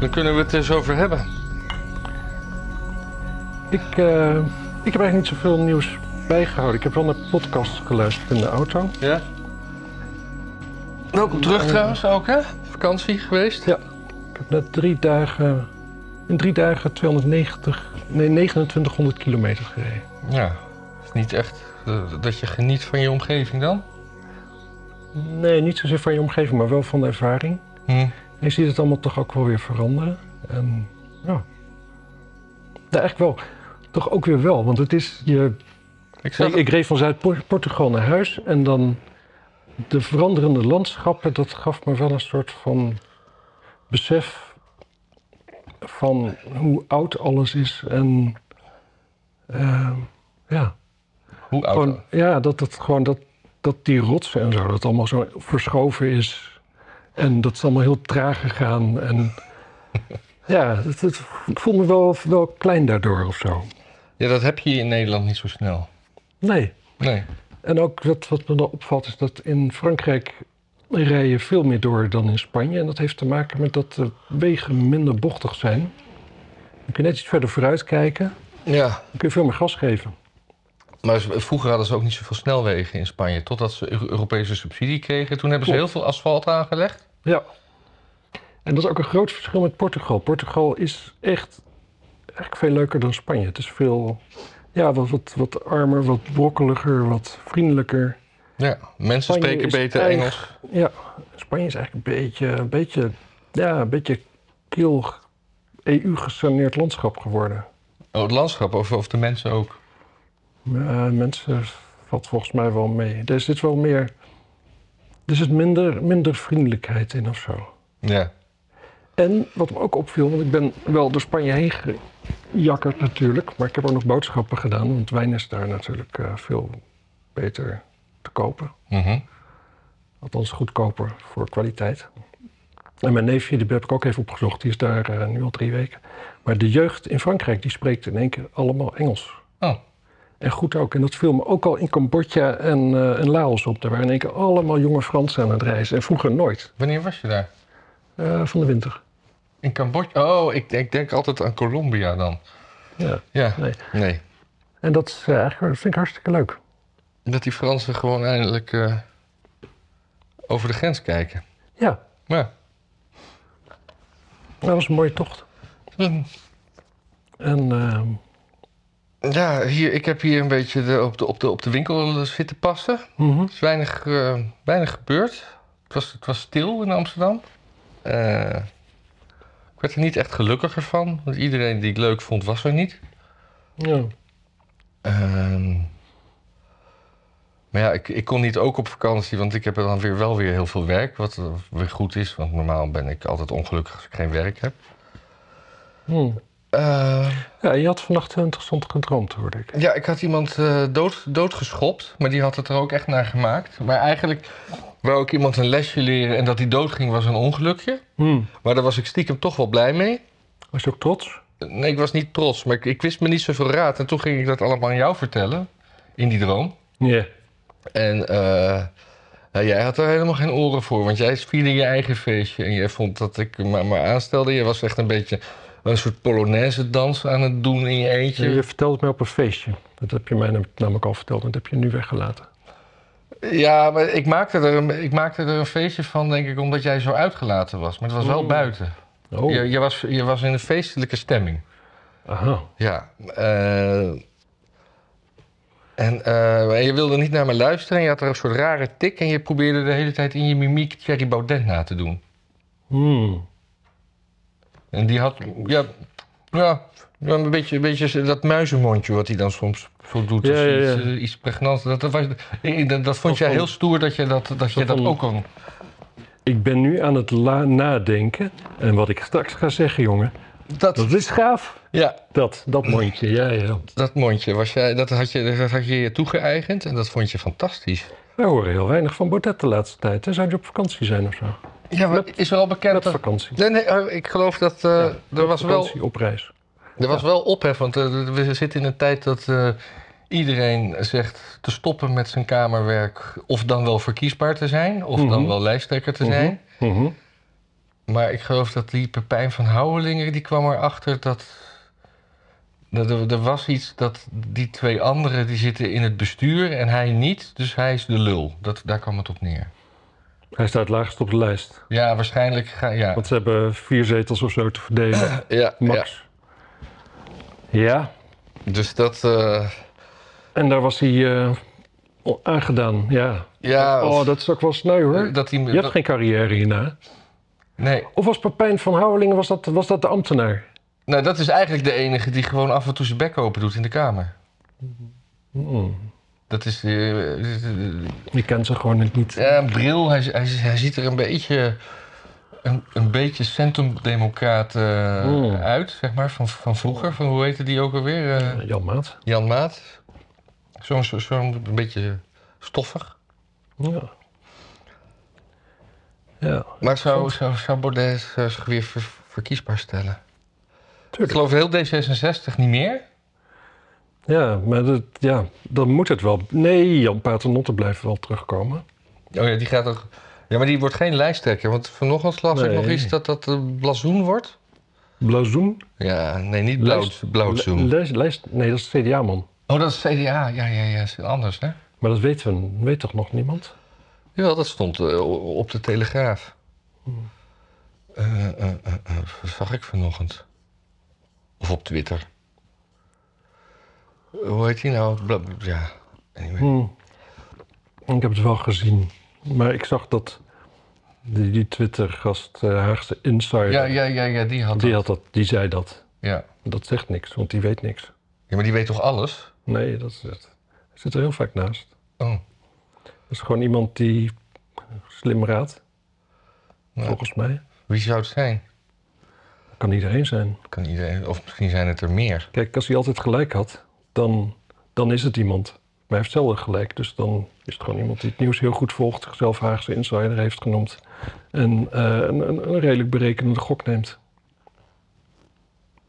dan kunnen we het eens over hebben. Ik, eh, ik heb eigenlijk niet zoveel nieuws bijgehouden. Ik heb wel naar podcasts geluisterd in de auto. Ja? Welkom terug Eh, trouwens ook, hè? Vakantie geweest? Ja. Ik heb net drie dagen, in drie dagen 290, nee 2900 kilometer gereden. Ja. Is niet echt eh, dat je geniet van je omgeving dan? Nee, niet zozeer van je omgeving, maar wel van de ervaring. Hm. Je ziet het allemaal toch ook wel weer veranderen. En ja. ja eigenlijk wel. Toch ook weer wel, want het is je Ik Ik, ik reed van Zuid-Portugal naar huis en dan de veranderende landschappen, dat gaf me wel een soort van besef van hoe oud alles is. En eh, ja, hoe oud? gewoon, ja dat, het gewoon dat, dat die rotsen en zo, dat allemaal zo verschoven is. En dat is allemaal heel traag gegaan. En ja, het, het- ik voel me wel, wel klein daardoor of zo. Ja, dat heb je in Nederland niet zo snel. Nee. Nee. En ook wat, wat me dan opvalt is dat in Frankrijk rij je veel meer door dan in Spanje. En dat heeft te maken met dat de wegen minder bochtig zijn. Dan kun je net iets verder vooruit kijken. Ja. Dan kun je veel meer gas geven. Maar vroeger hadden ze ook niet zoveel snelwegen in Spanje. Totdat ze Eu- Europese subsidie kregen. Toen hebben ze heel veel asfalt aangelegd. Ja. En dat is ook een groot verschil met Portugal. Portugal is echt eigenlijk veel leuker dan Spanje. Het is veel ja, wat, wat, wat armer, wat brokkeliger, wat vriendelijker. Ja. Mensen Spanje spreken beter Engels. Ja, Spanje is eigenlijk een beetje, een beetje, ja, een beetje kil EU-gesaneerd landschap geworden. Oh, het landschap of, of de mensen ook. Ja, mensen valt volgens mij wel mee. Er zit wel meer, er zit minder, minder vriendelijkheid in of zo. Ja. En wat me ook opviel, want ik ben wel door Spanje heen gejakkerd natuurlijk, maar ik heb ook nog boodschappen gedaan, want wijn is daar natuurlijk eh, veel beter te kopen. Mhm. Althans goedkoper voor kwaliteit. En mijn neefje, die heb ik ook even opgezocht, die is daar eh, nu al drie weken. Maar de jeugd in Frankrijk, die spreekt in één keer allemaal Engels. Oh. En goed ook. En dat viel me ook al in Cambodja en, en Laos op. Daar waren in één keer allemaal jonge Fransen aan het reizen. En vroeger nooit. Wanneer was je daar? Eh, van de winter. In Cambodja? Oh, ik, ik denk altijd aan Colombia dan. Ja. Ja. Nee. Nee. En dat, is, eh, eigenlijk, dat vind ik hartstikke leuk. Dat die Fransen gewoon eindelijk over de grens kijken. Ja, Ja. dat was een mooie tocht. En eh, Ja, hier, ik heb hier een beetje de, op, de, op, de, op de winkel zitten passen. mhm. Er is weinig, eh, weinig gebeurd. Het was, het was stil in Amsterdam. Eh, ik werd er niet echt gelukkiger van. Want iedereen die ik leuk vond, was er niet. ja. Ehm, maar ja, ik, ik kon niet ook op vakantie, want ik heb dan weer wel weer heel veel werk. Wat weer goed is, want normaal ben ik altijd ongelukkig als ik geen werk heb. Hm. Eh, ja, je had vannacht heel interessant gedroomd, hoorde ik. ja, ik had iemand eh, dood, doodgeschopt, maar die had het er ook echt naar gemaakt. Maar eigenlijk wou ik iemand een lesje leren en dat hij doodging was een ongelukje. Hm. Maar daar was ik stiekem toch wel blij mee. Was je ook trots? Nee, ik was niet trots, maar ik, ik wist me niet zoveel raad. En toen ging ik dat allemaal aan jou vertellen, in die droom. Ja. En eh, nou, jij had er helemaal geen oren voor, want jij vierde je eigen feestje. En jij vond dat ik me maar aanstelde. Je was echt een beetje een soort Polonaise dans aan het doen in je eentje. Je vertelde het mij op een feestje. Dat heb je mij nam- namelijk al verteld en dat heb je nu weggelaten. Ja, maar ik maakte, er een, ik maakte er een feestje van, denk ik, omdat jij zo uitgelaten was. Maar het was wel Mm. buiten. Oh, Je, je, was, je was in een feestelijke stemming. aha. Ja. eh, en eh, je wilde niet naar me luisteren. En je had er een soort rare tik. En je probeerde de hele tijd in je mimiek Thierry Baudet na te doen. Hmm. En die had, ja, ja, een, beetje, een beetje dat muizenmondje wat hij dan soms zo doet. Ja, als ja, ja. Iets, eh, iets pregnants. Dat, dat, was, ik- dat, dat vond jij heel stoer dat je dat, dat, je dat ook kon. Ik ben nu aan het nadenken. En wat ik straks ga zeggen, jongen. Dat, Dat is gaaf. ja, Dat, dat mondje. Ja, ja. dat mondje, was jij, dat, had je, dat had je je toegeëigend en dat vond je fantastisch. Wij horen heel weinig van Baudet de laatste tijd. Hè? Zou je op vakantie zijn of zo? Ja, maar is er al bekend Met dat... vakantie. Nee, nee, eh, ik geloof dat eh, er, was wel, op reis. er was wel ophef, want eh, we zitten in een tijd dat eh, iedereen zegt te stoppen met zijn kamerwerk of dan wel verkiesbaar te zijn, of dan Mhm. wel lijsttrekker te zijn. Mhm. Mhm. Maar ik geloof dat die Pepijn van Houwelingen... die kwam erachter dat... dat er, er was iets dat die twee anderen... die zitten in het bestuur en hij niet. Dus hij is de lul. Dat, daar kwam het op neer. Hij staat laagst op de lijst. Ja, waarschijnlijk... Ga, ja. Want ze hebben vier zetels of zo te verdelen. Ja. Max. Ja. Dus dat... eh, En daar was hij eh, aangedaan. Ja. ja, Oh, dat is ook wel sneu hoor. dat hij... Je hebt dat- geen carrière hierna. nee, Of was Pepijn van Houwelingen, was dat, was dat de ambtenaar? Nou, dat is eigenlijk de enige die gewoon af en toe zijn bek open doet in de Kamer. Dat is... eh, eh, Je kent ze gewoon niet. Ja, een bril. Hij, hij, hij ziet er een beetje... Een, een beetje centrumdemocraat eh, Mm. uit, zeg maar, van, van vroeger. Van, hoe heette die ook alweer? Jan Maat. Jan Maat. Zo'n zo, zo'n een beetje stoffig. Ja. Ja, Maar zou, zou, zou Baudet zich weer ver- verkiesbaar stellen? Ik geloof heel D66 niet meer. Ja, maar dat, ja, dan moet het wel. Nee, Jan Paternotte blijft wel terugkomen. Oh ja, die gaat ook... Ja, maar die wordt geen lijsttrekker. Want vanochtend las ik Nee. nog iets dat dat een blazoen wordt. Blazoen? Ja, nee, niet blauwzoen. Lijst, lijst, nee, dat is CDA-man. Oh, dat is CDA. Ja, ja, ja, is anders, hè? Maar dat weet, we, weet toch nog niemand? Ja, dat stond eh, op de Telegraaf. Eh, eh, eh, eh, wat zag ik vanochtend? Of op Twitter. Hoe heet die nou? Ja, anyway. Hmm. Ik heb het wel gezien. Maar ik zag dat die, die Twitter-gast, eh, Haagse Insider, Ja, ja, ja, ja, die had die, dat. had dat, die zei dat. Ja. Dat zegt niks, want die weet niks. ja, maar die weet toch alles? Nee, dat is het. Hij zit er heel vaak naast. Oh, Dat is gewoon iemand die slim raadt, nou, volgens mij. wie zou het zijn? Kan iedereen zijn. Kan iedereen, of misschien zijn het er meer. Kijk, als hij altijd gelijk had, dan, dan is het iemand. Maar hij heeft zelden gelijk, dus dan is het gewoon iemand die het nieuws heel goed volgt, zichzelf Haagse insider heeft genoemd en eh, een, een, een redelijk berekenende gok neemt,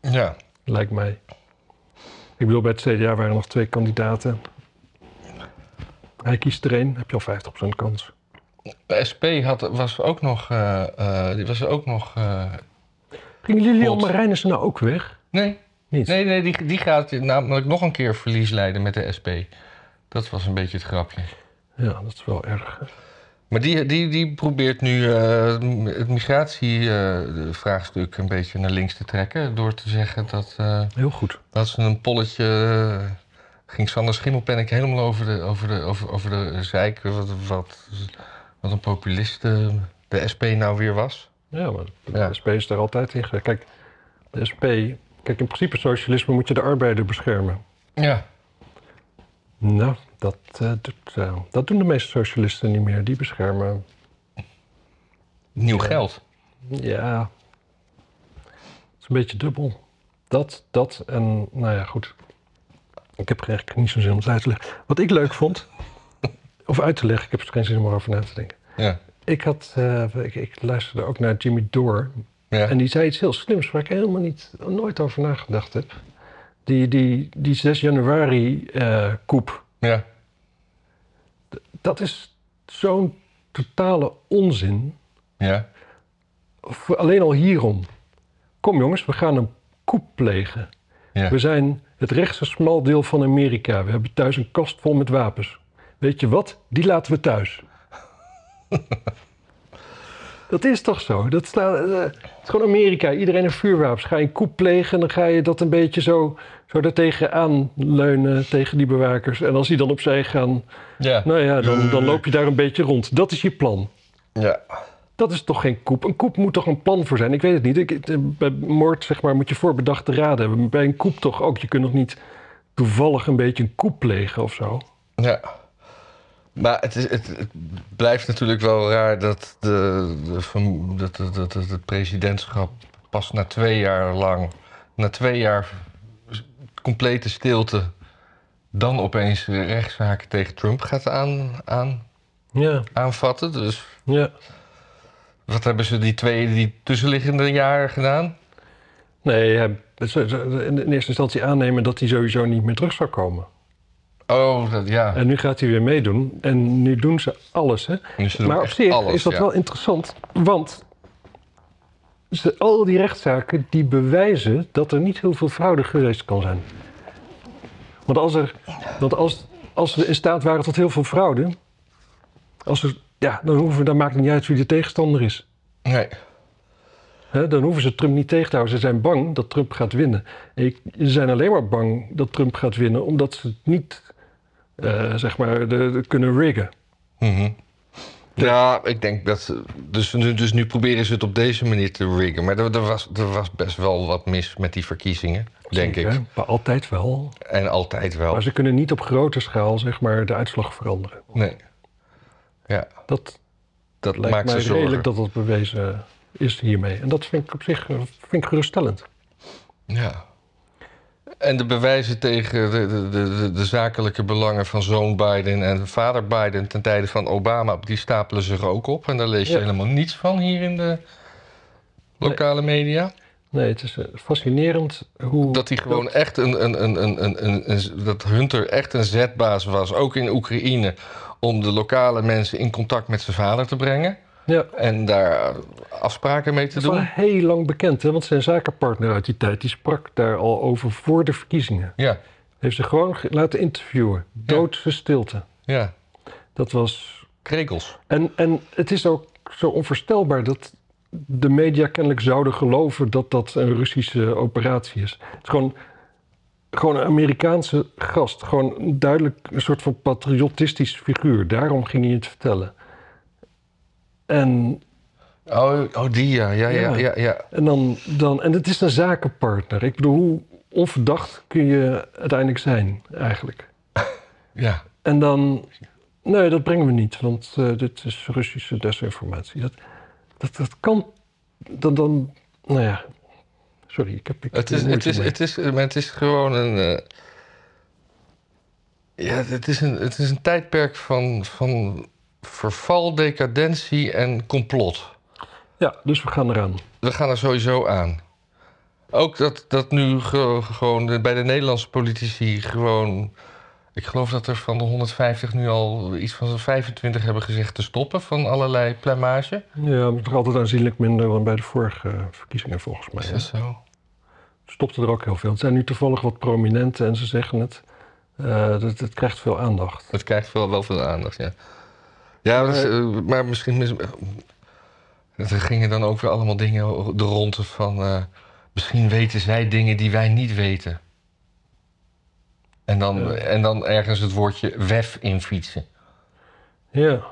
Ja. lijkt mij. Ik bedoel, bij het CDA waren er nog twee kandidaten. Hij kiest er één, heb je al 50% kans. De SP had, was ook nog... eh, eh, die was ook nog... Ging Lilian. Marijnissen nou ook weg? nee, Niet? nee, nee die, die gaat namelijk nog een keer verlies leiden met de SP. Dat was een beetje het grapje. Ja, dat is wel erg. Maar die, die, die probeert nu eh, het migratievraagstuk een beetje naar links te trekken. Door te zeggen dat, eh, Heel goed. dat ze een polletje. eh, ging Sander Schimmelpenninck helemaal over de, over de, over, over de zeik. Wat, wat, wat een populist de SP nou weer was. Ja, maar de Ja. SP is daar altijd in. Kijk, de SP... Kijk, in principe socialisme moet je de arbeider beschermen. Ja. Nou, dat, eh, doet, eh, dat doen de meeste socialisten niet meer. Die beschermen, Nieuw Ja. geld. ja... Het is een beetje dubbel. Dat, dat en, nou ja, goed. Ik heb eigenlijk niet zo'n zin om het uit te leggen. Wat ik leuk vond, of uit te leggen, ik heb er geen zin om erover na te denken. Ja. Ik, had, eh, ik, ik luisterde ook naar Jimmy Dore. Ja. En die zei iets heel slims waar ik helemaal niet, nooit over nagedacht heb. Die, die, die 6 januari eh koep, ja. dat is zo'n totale onzin. Ja. Alleen al hierom. Kom jongens, we gaan een koep plegen. Ja. We zijn het rechtse smaldeel van Amerika. We hebben thuis een kast vol met wapens. Weet je wat? Die laten we thuis. dat is toch zo? Dat staat, eh, het is gewoon Amerika. Iedereen heeft vuurwapens. Ga je een koep plegen, dan ga je dat een beetje zo, zo daartegen aanleunen tegen die bewakers. En als die dan opzij gaan, Ja. nou ja, dan, dan loop je daar een beetje rond. Dat is je plan. Ja. Dat is toch geen koep? Een koep moet toch een plan voor zijn? Ik weet het niet. Ik, het- bij moord zeg maar, moet je voorbedachte raden hebben. Bij een koep toch ook. Je kunt nog niet toevallig een beetje een koep plegen of zo. Ja. Maar het, is, het, het blijft natuurlijk wel raar dat, de, dat, dat, dat, dat het presidentschap pas na twee jaar lang, na twee jaar complete stilte, dan opeens rechtszaken tegen Trump gaat aan, aan, Ja, aanvatten. Dus ja. wat hebben ze die twee, die tussenliggende jaren gedaan? Nee, in eerste instantie aannemen dat hij sowieso niet meer terug zou komen. Oh, dat, ja. En nu gaat hij weer meedoen. En nu doen ze alles. Hè? Ze Maar op zich alles, is dat ja. wel interessant. Want ze- al die rechtszaken die bewijzen dat er niet heel veel fraude geweest kan zijn. Want als er, want als, als we in staat waren tot heel veel fraude, als er, ja, dan, hoeven, dan maakt het niet uit wie de tegenstander is. Nee. Dan hoeven ze Trump niet tegen te houden. Ze zijn bang dat Trump gaat winnen. En ze zijn alleen maar bang dat Trump gaat winnen, omdat ze het niet eh, zeg maar, de, de kunnen riggen. Mhm. Ja, ik denk dat. Dus, nu- dus nu proberen ze het op deze manier te riggen. Maar er, er, was, er was best wel wat mis met die verkiezingen, denk Zeker, ik. Maar altijd wel. En altijd wel. Maar ze kunnen niet op grote schaal zeg maar, de uitslag veranderen. Nee. Ja, Dat dat lijkt maakt mij ze zorgen. redelijk dat dat bewezen is hiermee. En dat vind ik op zich eh, vind ik geruststellend. Ja. En de bewijzen tegen de, de, de, de, zakelijke belangen van zoon Biden en vader Biden ten tijde van Obama, die stapelen zich ook op. En daar lees je Ja. helemaal niets van hier in de lokale media. Nee, het is eh, fascinerend hoe... Dat hij gewoon echt een, een, een, een, een, een, een- dat Hunter echt een zetbaas was, ook in Oekraïne, om de lokale mensen in contact met zijn vader te brengen. Ja, En daar afspraken mee te dat is al doen. heel lang bekend, hè? want zijn zakenpartner uit die tijd... die sprak daar al over voor de verkiezingen. Ja, Heeft ze gewoon ge- laten interviewen. Doodse stilte. ja. Dat was... Krekels. En, en het is ook zo onvoorstelbaar dat de media kennelijk zouden geloven... dat dat een Russische operatie is. Het is gewoon, gewoon een Amerikaanse gast. Gewoon duidelijk een soort van patriotistisch figuur. Daarom ging hij het vertellen. En Oh, oh die ja, ja, ja, Ja. ja. ja. En, dan, dan, en het is een zakenpartner. Ik bedoel, hoe onverdacht kun je uiteindelijk zijn, eigenlijk? ja. En dan, nee, dat brengen we niet, want eh, dit is Russische desinformatie. Dat, dat, dat kan, dan, dan, nou ja, sorry, ik heb ik Het is, het, is, mee. het, is, maar het is gewoon een. eh, ja, het is een, het is een tijdperk van, van verval, decadentie en complot. Ja, dus we gaan eraan. We gaan er sowieso aan. Ook dat, dat nu ge- gewoon bij de Nederlandse politici gewoon. Ik geloof dat er van de 150 nu al iets van 25 hebben gezegd te stoppen van allerlei plamage. Ja, maar toch altijd aanzienlijk minder dan bij de vorige verkiezingen, volgens mij. Is hè. dat zo? Stopte er ook heel veel. Het zijn nu toevallig wat prominenten en ze zeggen het. eh dat, het krijgt veel aandacht. Het krijgt wel, wel veel aandacht, ja. Ja, eh, maar misschien... mis- Er gingen dan ook weer allemaal dingen de ronde van... eh, misschien weten zij dingen die wij niet weten. En dan, Ja. en dan ergens het woordje wef in fietsen. Ja,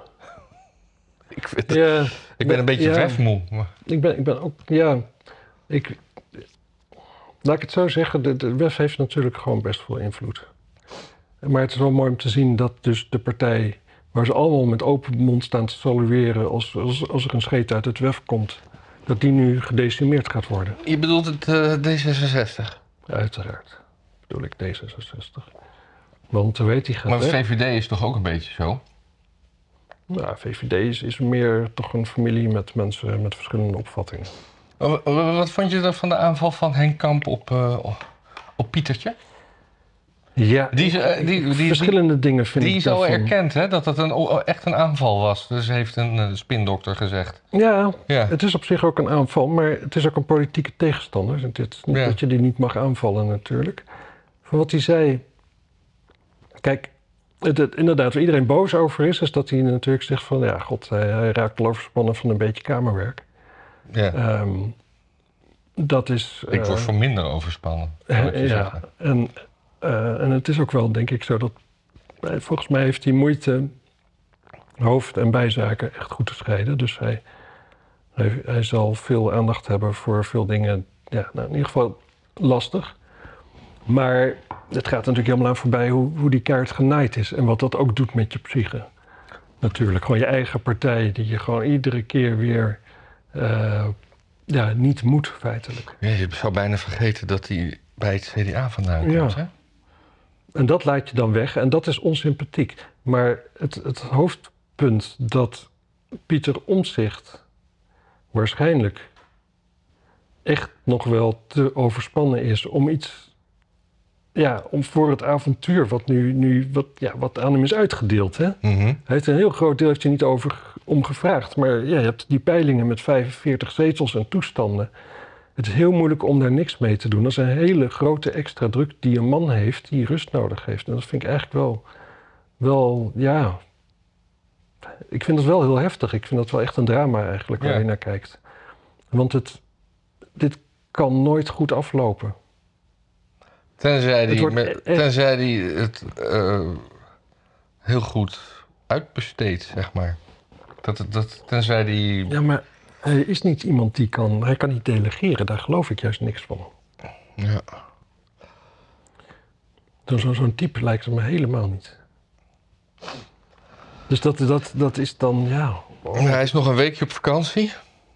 Ik, vind ja ik ben een beetje ja. wefmoe. Ik ben, ik ben ook, ja, ik, laat ik het zo zeggen, de, de WEF heeft natuurlijk gewoon best veel invloed. Maar het is wel mooi om te zien dat dus de partij, waar ze allemaal met open mond staan te salueren als, als, als er een scheet uit het WEF komt, dat die nu gedecimeerd gaat worden. Je bedoelt het eh, D66. Uiteraard, bedoel ik D66. Want weet die gaat Maar. VVD is toch ook een beetje zo? Nou, VVD is, is meer toch een familie met mensen met verschillende opvattingen. Wat, vond je dan van de aanval van Henk Kamp op, eh, op Pietertje? Ja, Die, eh, die, die, die, verschillende dingen vind Die ik is al erkend, hè, dat het een, echt een aanval was. Dus heeft een eh, spindokter gezegd. Ja, Ja, Het is op zich ook een aanval, maar het is ook een politieke tegenstander. Het is niet Ja. dat je die niet mag aanvallen natuurlijk. Van wat hij zei... Kijk, het, het- inderdaad, waar iedereen boos over is... is dat hij natuurlijk zegt van... ja, god, hij, hij raakt al overspannen van een beetje kamerwerk. ja. Ehm, dat is... ik eh, word voor minder overspannen. zal ik je ja, zeggen. en, eh, en het is ook wel, denk ik, zo dat... Volgens mij heeft hij moeite hoofd- en bijzaken echt goed te scheiden. Dus hij, hij, hij zal veel aandacht hebben voor veel dingen. Ja, nou, in ieder geval lastig. Maar het gaat natuurlijk helemaal aan voorbij hoe, hoe die kaart genaaid is. En wat dat ook doet met je psyche. Natuurlijk, gewoon je eigen partij die je gewoon iedere keer weer... eh, ja, niet moet feitelijk. Ja, je zou bijna vergeten dat hij bij het CDA vandaan Ja. komt. Hè? En dat laat je dan weg en dat is onsympathiek. Maar het, het hoofdpunt dat Pieter Omtzigt waarschijnlijk echt nog wel te overspannen is om iets, ja, om voor het avontuur wat nu, nu wat, ja, wat aan hem is uitgedeeld. Hè? Mhm. Hij heeft een heel groot deel heeft hij niet over, om gevraagd. Maar ja, je hebt die peilingen met 45 zetels en toestanden. Het is heel moeilijk om daar niks mee te doen. Dat is een hele grote extra druk die een man heeft die rust nodig heeft. En dat vind ik eigenlijk wel, wel ja. Ik vind het wel heel heftig. Ik vind dat wel echt een drama eigenlijk waar Ja. je naar kijkt. Want het, dit kan nooit goed aflopen. Tenzij Het die, met- tenzij die het eh, heel goed uitbesteedt, zeg maar. Dat, het- dat, tenzij die... Ja, maar hij is niet iemand die kan... Hij kan niet delegeren. Daar geloof ik juist niks van. Ja. Zo- Zo'n type lijkt het me helemaal niet. Dus dat, dat, dat is dan, ja... oh, Hij is nog een weekje op vakantie.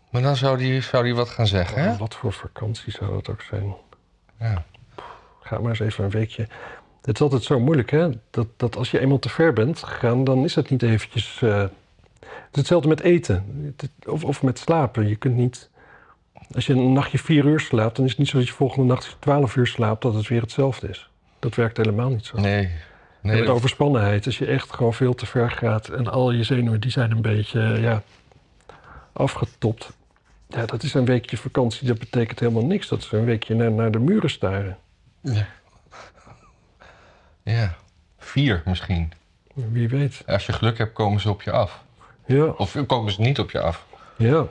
Maar dan zou hij zou die wat gaan zeggen, hè? Wat voor vakantie zou dat ook zijn? Ja. Ga maar eens even een weekje. Het is altijd zo moeilijk, hè? Dat, dat als je eenmaal te ver bent gegaan, dan is het niet eventjes. eh, Het is hetzelfde met eten of, of met slapen. Je kunt niet. Als je een nachtje vier uur slaapt, dan is het niet zo dat je volgende nacht twaalf uur slaapt, dat het weer hetzelfde is. Dat werkt helemaal niet zo. Nee. Nee met dat- overspannenheid, als je echt gewoon veel te ver gaat en al je zenuwen die zijn een beetje ja, afgetopt. Ja, dat is een weekje vakantie, dat betekent helemaal niks. Dat is een weekje naar, naar de muren staren. ja. ja. Vier misschien. Wie weet. Als je geluk hebt, komen ze op je af. Ja, Of komen ze niet op je af. ja.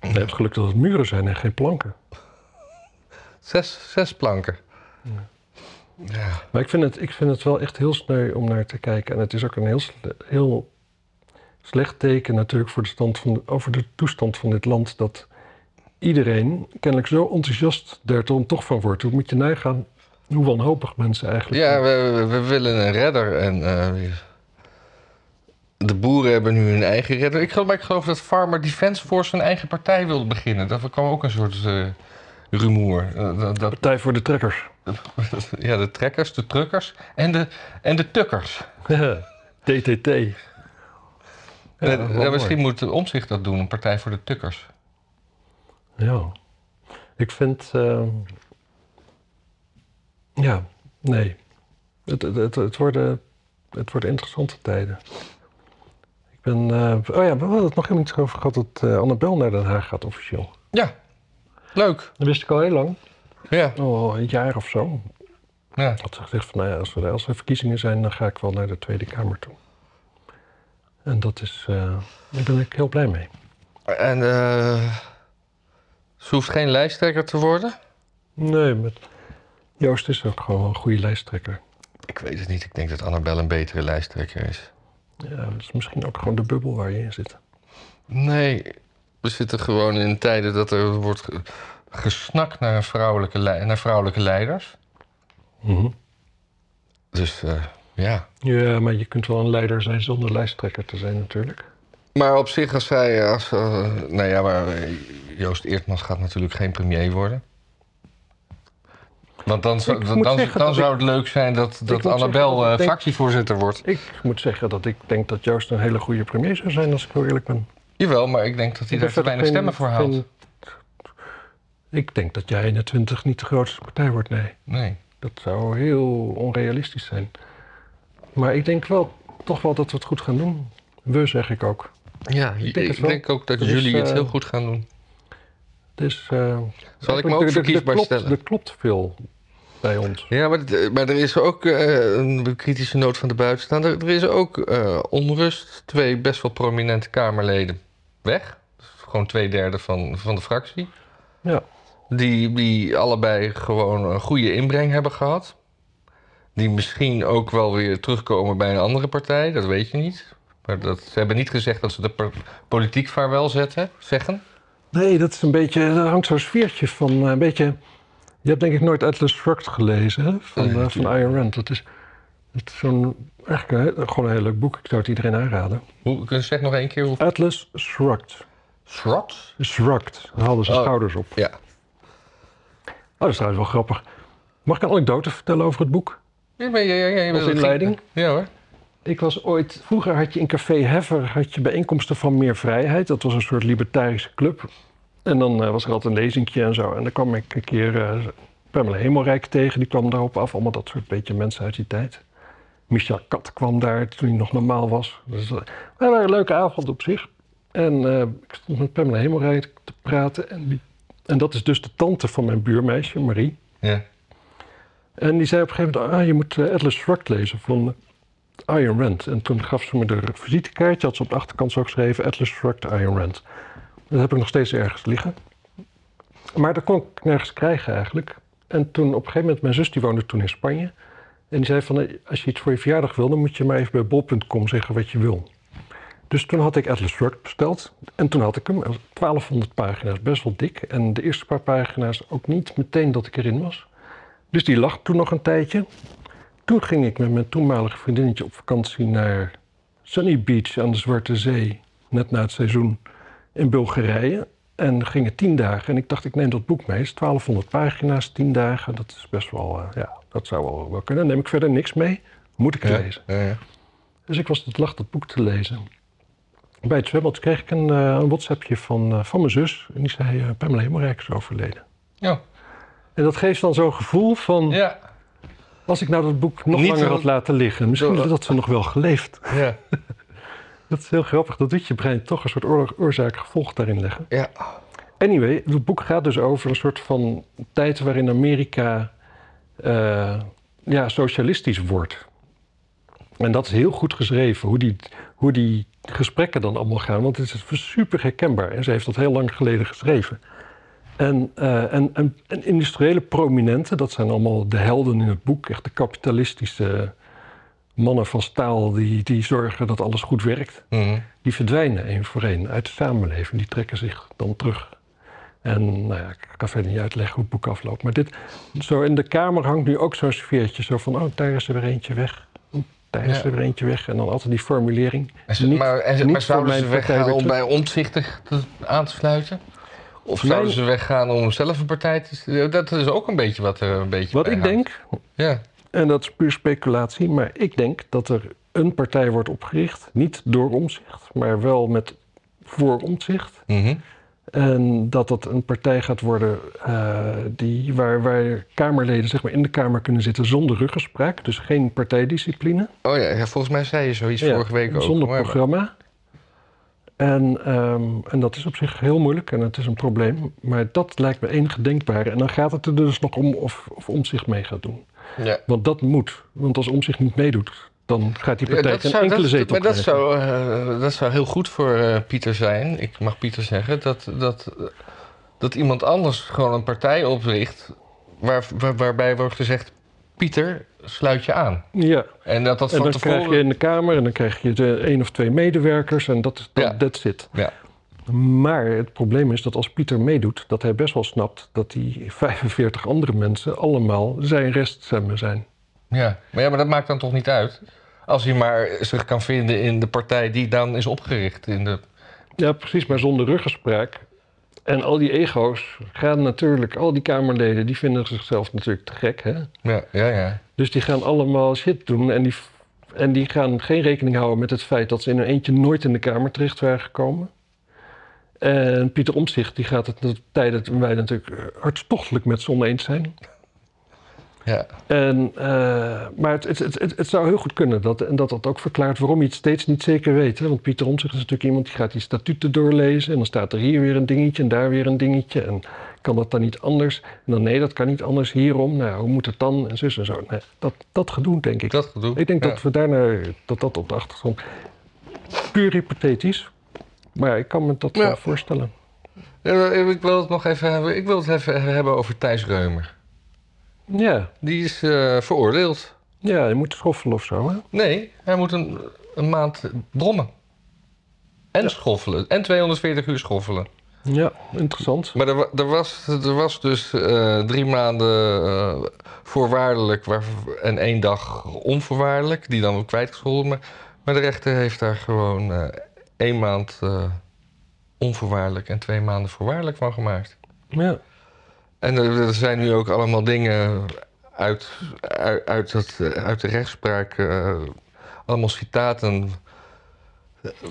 Je hebt geluk dat het muren zijn en geen planken. Zes, zes planken. Ja. Maar ik vind, het, ik vind het wel echt heel sneu om naar te kijken. En het is ook een heel, heel slecht teken natuurlijk voor de stand van de- over de toestand van dit land. Dat iedereen kennelijk zo enthousiast daar dan toch van wordt. Hoe moet je nagaan hoe wanhopig mensen eigenlijk Ja, we- we willen een redder. En eh, de boeren hebben nu hun eigen redder. Ik geloof, maar ik geloof dat Farmer Defence Force een eigen partij wilde beginnen. Dat kwam ook een soort eh, rumoer. Eh, dat, Partij voor de trekkers. ja, de trekkers, de truckers en de, en de tukkers. TTT. Ja, Eh, mooi. misschien moet de omzicht dat doen, een partij voor de tukkers. Ja. Ik vind... eh, ja, nee. Het, het, het, het worden, het worden interessante tijden. Ben... eh, oh ja, we hadden het nog helemaal niet over gehad dat eh Annabel naar Den Haag gaat officieel. Ja, leuk. Dat wist ik al heel lang. Ja, Al een jaar of zo. ja. Ik had gezegd van, nou ja, als er, als er verkiezingen zijn, dan ga ik wel naar de Tweede Kamer toe. En dat is... eh, daar ben ik heel blij mee. En ze hoeft geen lijsttrekker te worden? Nee, met Joost is ook gewoon een goede lijsttrekker. Ik weet het niet. Ik denk dat Annabel een betere lijsttrekker is. Ja, dat is misschien ook gewoon de bubbel waar je in zit. Nee, we zitten gewoon in tijden dat er wordt ge- gesnakt naar, een vrouwelijke, naar vrouwelijke leiders. Mhm. Dus eh, ja. Ja, maar je kunt wel een leider zijn zonder lijsttrekker te zijn natuurlijk. Maar op zich, als zij. Als, eh, nou ja, maar eh, Joost Eertmans gaat natuurlijk geen premier worden. Want dan, dan, zou het leuk zijn dat, dat Annabel eh, denk- fractievoorzitter wordt. Ik moet zeggen dat ik denk dat Joost een hele goede premier zou zijn als ik heel eerlijk ben. Jawel, maar ik denk dat hij Ik daar te weinig stemmen voor haalt. geen- Ik denk dat jij in de 20 niet de grootste partij wordt, nee. Nee. Dat zou heel onrealistisch zijn. Maar ik denk wel, toch wel dat we het goed gaan doen. We, zeg ik ook. Ja, ik denk denk, ook dat jullie het eh, heel goed gaan doen. Dus, Zal ik me ook er- er- er verkiesbaar klopt- stellen? Er klopt veel bij ons. Ja, maar, maar er is ook eh, een kritische noot van de buitenstaander. Er is ook eh, onrust. Twee best wel prominente Kamerleden weg. Dus gewoon twee derde van, van de fractie. Ja. Die, die allebei gewoon een goede inbreng hebben gehad. Die misschien ook wel weer terugkomen bij een andere partij. Dat weet je niet. Maar dat, ze hebben niet gezegd dat ze de politiek vaarwel zetten, zeggen. Nee, dat is een beetje, er hangt zo'n sfeertje van eh, een beetje... Je hebt denk ik nooit Atlas Shrugged gelezen, hè? Van, Nee, eh, van Ayn Rand. Dat is, zo'n, eigenlijk een, gewoon een heel leuk boek. Ik zou het iedereen aanraden. Hoe, kun je zeggen nog één keer hoe... Atlas Shrugged. Shrugged? Shrugged. Dan haalden zijn Oh. schouders op. Ja. Oh, dat is trouwens wel grappig. Mag ik een anekdote vertellen over het boek? Ja, maar, ja, ja, ja, Als inleiding? Ja hoor. Ik was ooit, vroeger had je in Café Heffer had je bijeenkomsten van meer vrijheid. Dat was een soort libertarische club. En dan eh, was er altijd een lezingje en zo. En dan kwam ik een keer eh Pamela Hemelrijk tegen, die kwam daarop af. Allemaal dat soort beetje mensen uit die tijd. Michel Kat kwam daar toen hij nog normaal was. Dus, uh, maar waren een leuke avond op zich. En uh, ik stond met Pamela Hemelrijk te praten. En, die, en dat is dus de tante van mijn buurmeisje, Marie. Ja. En die zei op een gegeven moment, ah, je moet uh, Atlas Shrugged lezen van Ayn Rand. En toen gaf ze me de visitekaartje, had ze op de achterkant zo geschreven, Atlas Shrugged Ayn Rand. Dat heb ik nog steeds ergens liggen. Maar dat kon ik nergens krijgen eigenlijk. En toen op een gegeven moment, mijn zus die woonde toen in Spanje. En die zei van, als je iets voor je verjaardag wil, dan moet je maar even bij bol.com zeggen wat je wil. Dus toen had ik Atlas Shrugged besteld. En toen had ik hem, 1200 pagina's, best wel dik. En de eerste paar pagina's ook niet meteen dat ik erin was. Dus die lag toen nog een tijdje. Toen ging ik met mijn toenmalige vriendinnetje op vakantie naar Sunny Beach aan de Zwarte Zee. Net na het seizoen in Bulgarije. En gingen tien dagen. En ik dacht, ik neem dat boek mee. Het is 1200 pagina's, tien dagen. Dat is best wel, uh, ja, dat zou wel, wel kunnen. Dan neem ik verder niks mee. Moet ik Ja, lezen. ja, ja. Dus ik was het lag dat boek te lezen. Bij het zwembad kreeg ik een, uh, een WhatsAppje van, uh, van mijn zus. En die zei, Pamela Hemelrijk is overleden. Ja. En dat geeft dan zo'n gevoel van... Ja. Als ik nou dat boek nog Niet langer had laten liggen... misschien had ze nog wel geleefd. Ja. Dat is heel grappig. Dat doet je brein toch een soort oor- oorzaak-gevolg daarin leggen. Ja. Anyway, het boek gaat dus over een soort van tijd waarin Amerika eh, ja, socialistisch wordt. En dat is heel goed geschreven, hoe die, hoe die gesprekken dan allemaal gaan. Want het is super herkenbaar en ze heeft dat heel lang geleden geschreven. En, eh, en, en, en industriële prominenten, dat zijn allemaal de helden in het boek. Echt de kapitalistische mannen van staal die, die zorgen dat alles goed werkt Mhm. die verdwijnen één voor één uit de samenleving. Die trekken zich dan terug. En nou ja, ik kan verder niet uitleggen hoe het boek afloopt. Maar dit, zo in de kamer hangt nu ook zo'n sfeertje. Zo van, oh, daar is er weer eentje weg. Oeh, daar is Ja. er weer eentje weg. En dan altijd die formulering. En ze- Niet- maar, en, ze- niet maar zouden ze weggaan om bij omzichtig aan te sluiten? Of Mijn- zouden ze weggaan om zelf een partij te... Dat is ook een beetje wat er een beetje Wat ik hangt. denk, Ja. En dat is puur speculatie... maar ik denk dat er een partij wordt opgericht. Niet door omzicht, maar wel met voor omzicht. Mhm. En dat dat een partij gaat worden eh, die, waar, waar Kamerleden zeg maar, in de Kamer kunnen zitten zonder ruggespraak. Dus geen partijdiscipline. Oh ja, ja, volgens mij zei je zoiets Ja, vorige week ook. Zonder maar- programma. En, ehm, en dat is op zich heel moeilijk en het is een probleem. Maar dat lijkt me enige denkbare. En dan gaat het er dus nog om of, of Omzicht mee gaat doen. Ja. Want dat moet. Want als Omzicht niet meedoet, dan gaat die partij dat, geen zou, enkele dat, zetel maar dat krijgen. zou, eh, dat zou heel goed voor eh, Pieter zijn. Ik mag Pieter zeggen. Dat, dat, dat iemand anders gewoon een partij opricht. Waar, waar- waarbij wordt gezegd: Pieter, sluit je aan. Ja, En dat dat en van dan krijg je in de Kamer en dan krijg je de één of twee medewerkers en dat is dat, Ja. that's it. Ja. Maar het probleem is dat als Pieter meedoet, dat hij best wel snapt dat die 45 andere mensen allemaal zijn reststemmen zijn. Ja. Maar ja, maar dat maakt dan toch niet uit. Als hij maar zich kan vinden in de partij die dan is opgericht. In de... Ja, precies, maar zonder ruggespraak. En al die ego's gaan natuurlijk, al die Kamerleden, die vinden zichzelf natuurlijk te gek. Hè? Ja, ja, ja. Dus die gaan allemaal shit doen en die, en die gaan geen rekening houden met het feit dat ze in een eentje nooit in de Kamer terecht waren gekomen. En Pieter Omtzigt, die gaat het de tijden toen wij natuurlijk eh, hartstochtelijk met z'n oneens zijn. ja. En, eh, maar het, het, het, het, het zou heel goed kunnen dat, en dat dat ook verklaart waarom je het steeds niet zeker weet. Hè? Want Pieter Omtzigt is natuurlijk iemand die gaat die statuten doorlezen. En dan staat er hier weer een dingetje en daar weer een dingetje. En kan dat dan niet anders? En dan nee, dat kan niet anders hierom. Nou, hoe moet het dan? En zus en zo. Nee, dat, dat gedoe, denk ik. Dat gedoe. Ik denk Ja. dat we daarna, dat dat op de achtergrond. Puur hypothetisch. Maar ik kan me dat Ja. wel voorstellen. Ja, Ik wil het nog even hebben. Ik wil het even hebben over Thijs Reumer. Ja, Die is eh, veroordeeld. ja je moet schoffelen of zo. Hè? Nee, hij moet een, een maand brommen. En schoffelen. En 240 uur schoffelen. Ja, interessant. Maar er, wa- er, was, er was dus eh, drie maanden eh, voorwaardelijk waar, en één dag onvoorwaardelijk. Die dan kwijtgescholden. Maar, maar de rechter heeft daar gewoon eh, één maand eh, onvoorwaardelijk en twee maanden voorwaardelijk van gemaakt. Ja. En er, er zijn nu ook allemaal dingen uit, uit, uit, dat, eh, uit de rechtspraak. eh, allemaal citaten.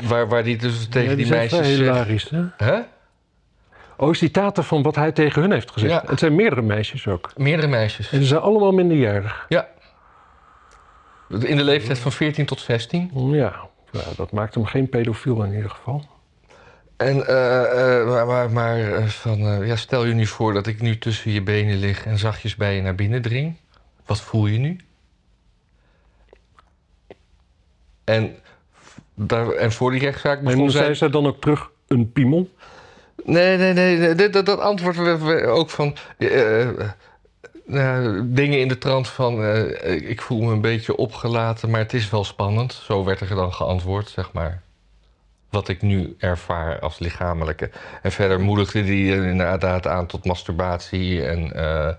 Waar, waar die dus tegen Ja, die, meisjes zegt. hilarisch, hè? Hè? Oh, citaten van wat hij tegen hun heeft gezegd. Ja. Het zijn meerdere meisjes ook. Meerdere meisjes. En ze zijn allemaal minderjarig. Ja. In de leeftijd van 14 tot 16. Ja, ja, dat maakt hem geen pedofiel in ieder geval. En, eh, eh, maar, maar, maar eh, van, eh, ja, stel je nu voor dat ik nu tussen je benen lig en zachtjes bij je naar binnen dring. Wat voel je nu? En, daar, en voor die rechtszaak begon En zij... zei ze dan ook terug een piemel? Nee, nee, nee. dat, dat antwoord werd ook van... nou, dingen in de trant van... eh, ik voel me een beetje opgelaten, maar het is wel spannend. Zo werd er dan geantwoord, zeg maar. Wat ik nu ervaar als lichamelijke. En verder moedigde die inderdaad aan tot masturbatie... en eh,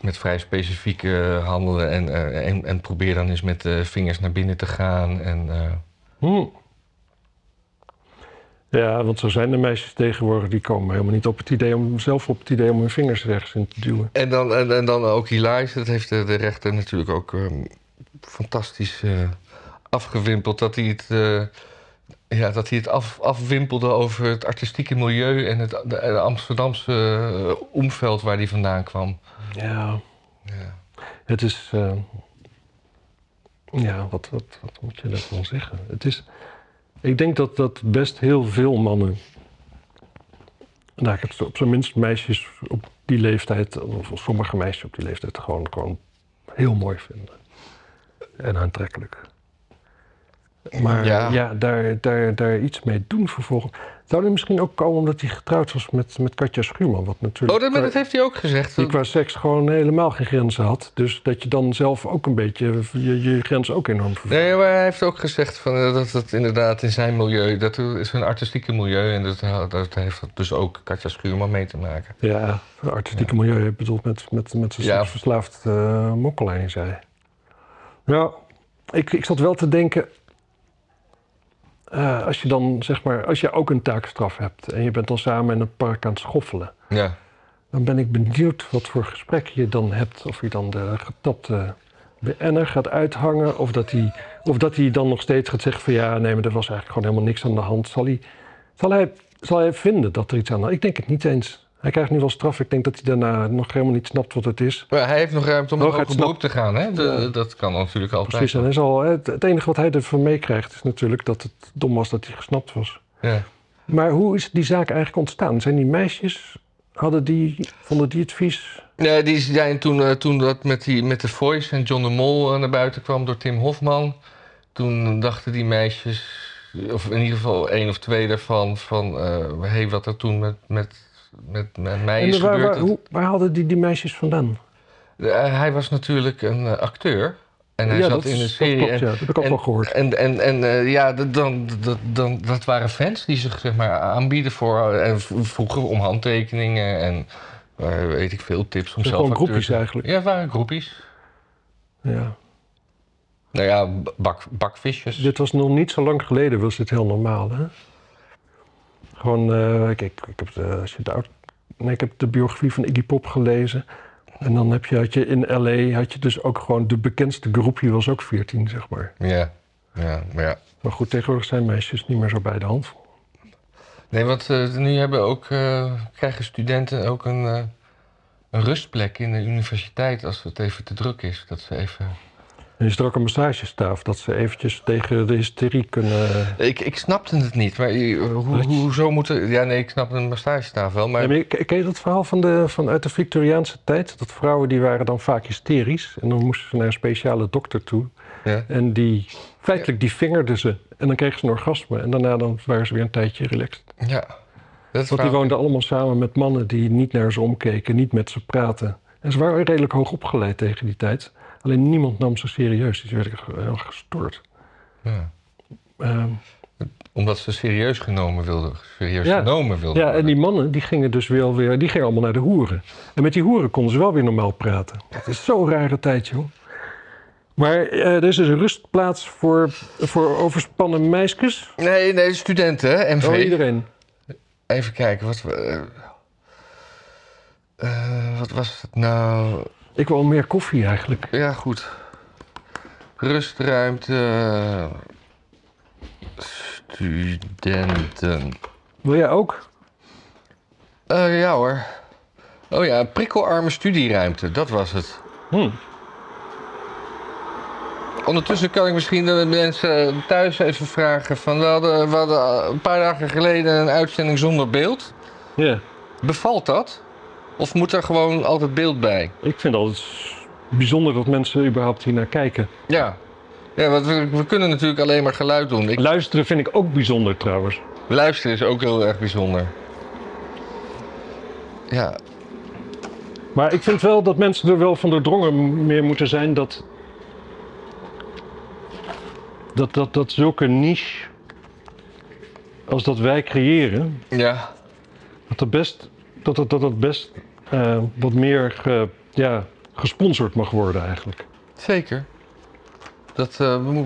met vrij specifieke handelen. En, eh, en, probeer dan eens met de vingers naar binnen te gaan. En, eh. Ja, want zo zijn de meisjes tegenwoordig. Die komen helemaal niet op het idee om zelf op het idee om hun vingers ergens in te duwen. En dan, en, en dan ook hilarisch, dat heeft de, de rechter natuurlijk ook ehm, fantastisch eh, afgewimpeld. Dat hij het, eh, ja, dat hij het af, afwimpelde over het artistieke milieu en het de, de Amsterdamse eh, omveld waar hij vandaan kwam. Ja, Ja. het is. ja, wat, wat, wat moet je daarvan zeggen? Het is. Ik denk dat, dat best heel veel mannen. Nou, ik op zijn minst meisjes op die leeftijd, of sommige meisjes op die leeftijd, gewoon, gewoon heel mooi vinden. En aantrekkelijk. Maar Ja. ja, daar, daar, daar iets mee doen vervolgens. Zou er misschien ook komen omdat hij getrouwd was met, met Katja Schuurman? Wat natuurlijk Oh, dat, heeft hij ook gezegd. die qua seks gewoon helemaal geen grenzen had. Dus dat je dan zelf ook een beetje je, je grenzen ook enorm vervoert. Nee, maar hij heeft ook gezegd van, eh, dat het inderdaad in zijn milieu, dat is een artistieke milieu en dat, dat heeft dus ook Katja Schuurman mee te maken. Ja, het artistieke milieu ik bedoel met, met, met zijn Ja. seksverslaafd uh, mokkelaar, zei. Ja, ik, ik zat wel te denken... eh, als je dan, zeg maar, als je ook een taakstraf hebt... en je bent dan samen in een park aan het schoffelen... Ja. dan ben ik benieuwd wat voor gesprek je dan hebt. Of je dan de getapte BN'er gaat uithangen... Of dat, hij, of dat hij dan nog steeds gaat zeggen van... ja, nee, maar er was eigenlijk gewoon helemaal niks aan de hand. Zal hij, zal hij, zal hij vinden dat er iets aan de hand is? Ik denk het niet eens. Hij krijgt nu wel straf. Ik denk dat hij daarna nog helemaal niet snapt wat het is. Maar hij heeft nog ruimte om nog hoger beroep te gaan, hè? De- Ja. Dat kan natuurlijk altijd. Precies. En het, het enige wat hij ervan meekrijgt is natuurlijk dat het dom was dat hij gesnapt was. Ja. Maar hoe is die zaak eigenlijk ontstaan? Zijn die meisjes, hadden die, vonden die het vies? Nee, die zijn toen, eh, toen dat met, die, met de Voice en John de Mol eh, naar buiten kwam door Tim Hofman. Toen dachten die meisjes, of in ieder geval één of twee daarvan, van hé, hey, wat er toen met, met, met, met mij is waar, gebeurd. waar, dat- hoe, waar hadden die, die meisjes vandaan? Eh, hij was natuurlijk een eh, acteur. En hij ja, zat dat, in een serie. Dat klopt, en, ja. Dat heb ik ook en- wel gehoord. En, en, en eh, ja, dat- dan, dat, dan, dat waren fans die zich zeg maar, aanbieden voor. En vroegen om handtekeningen en weet ik veel tips om zijn zelf gewoon groepjes te- eigenlijk. Ja, het waren groepjes. Ja. Nou ja, bak, bakvisjes. Dit was nog niet zo lang geleden, was dit heel normaal. Hè? Gewoon, eh, kijk, ik heb de, als je de, nee, ik heb de biografie van Iggy Pop gelezen. En dan heb je, had je in L.A. had je dus ook gewoon de bekendste groepje was ook 14, zeg maar. Ja, ja, maar ja. Maar goed, tegenwoordig zijn meisjes niet meer zo bij de hand. Nee, want eh, nu hebben ook, eh, krijgen studenten ook een, een rustplek in de universiteit als het even te druk is. Dat ze even. En is er ook een massagestaaf dat ze eventjes tegen de hysterie kunnen... Ik, ik snapte het niet, maar hoe, hoezo moeten. Ja, nee, ik snap een massagestaaf wel, maar. Ja, maar ken je dat verhaal van de, van uit de Victoriaanse tijd? Dat vrouwen die waren dan vaak hysterisch. En dan moesten ze naar een speciale dokter toe. Ja. En die, feitelijk die vingerden ze. En dan kregen ze een orgasme. En daarna dan waren ze weer een tijdje relaxed. Ja. Dat Want die woonden allemaal samen met mannen die niet naar ze omkeken, niet met ze praten. En ze waren redelijk hoog opgeleid tegen die tijd. Alleen niemand nam ze serieus. Die werden ge- heel gestoord. Ja. Ehm, Omdat ze serieus genomen wilden. Serieus Ja. genomen wilden. ja, en die mannen die gingen dus wel weer, die gingen allemaal naar de hoeren. En met die hoeren konden ze wel weer normaal praten. Het is zo'n rare tijd, joh. Maar eh, er is dus een rustplaats voor, voor overspannen meisjes. Nee, nee, studenten, hè, MV. Oh, iedereen. Even kijken, wat, eh, wat was het nou? Ik wil meer koffie eigenlijk. Ja, goed. Rustruimte. Studenten. Wil jij ook? Eh, ja hoor. Oh ja, prikkelarme studieruimte, dat was het. Hm. ondertussen kan ik misschien de mensen thuis even vragen. Van, we, hadden, we hadden een paar dagen geleden een uitzending zonder beeld. Ja, Bevalt dat? Of moet er gewoon altijd beeld bij? ik vind het altijd bijzonder dat mensen überhaupt hier naar kijken. Ja. Ja, want we, we kunnen natuurlijk alleen maar geluid doen. Ik, Luisteren vind ik ook bijzonder trouwens. luisteren is ook heel erg bijzonder. Ja, Maar ik vind wel dat mensen er wel van doordrongen meer moeten zijn dat. Dat, dat, dat zulke niche. als dat wij creëren. ja. dat het best. Dat het, dat het best eh, wat meer ge- ja, gesponsord mag worden eigenlijk. Zeker. Dat,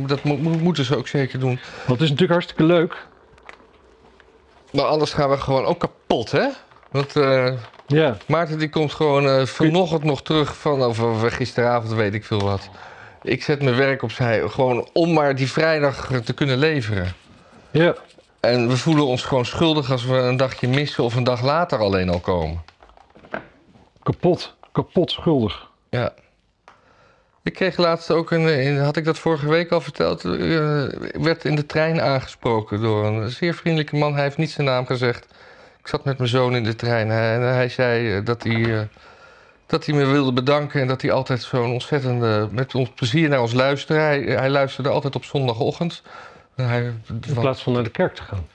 dat mo- mo- moeten ze ook zeker doen. Want het is natuurlijk hartstikke leuk. Maar anders gaan we gewoon ook kapot, hè? Want eh, Ja, Maarten die komt gewoon vanochtend nog terug van, of, of gisteravond weet ik veel wat. Ik zet mijn werk opzij, gewoon om maar die vrijdag te kunnen leveren. ja. En we voelen ons gewoon schuldig als we een dagje missen of een dag later alleen al komen. kapot. Kapot schuldig. Ja. Ik kreeg laatst ook een, in- had ik dat vorige week al verteld, eh, ik werd in de trein aangesproken door een zeer vriendelijke man. Hij heeft niet zijn naam gezegd. Ik zat met mijn zoon in de trein en hij zei eh, dat hij, eh, dat hij me wilde bedanken en dat hij altijd zo'n ontzettende, met ons plezier naar ons luisterde. Hij, hij luisterde altijd op zondagochtend. Hij, In plaats van naar de kerk te gaan.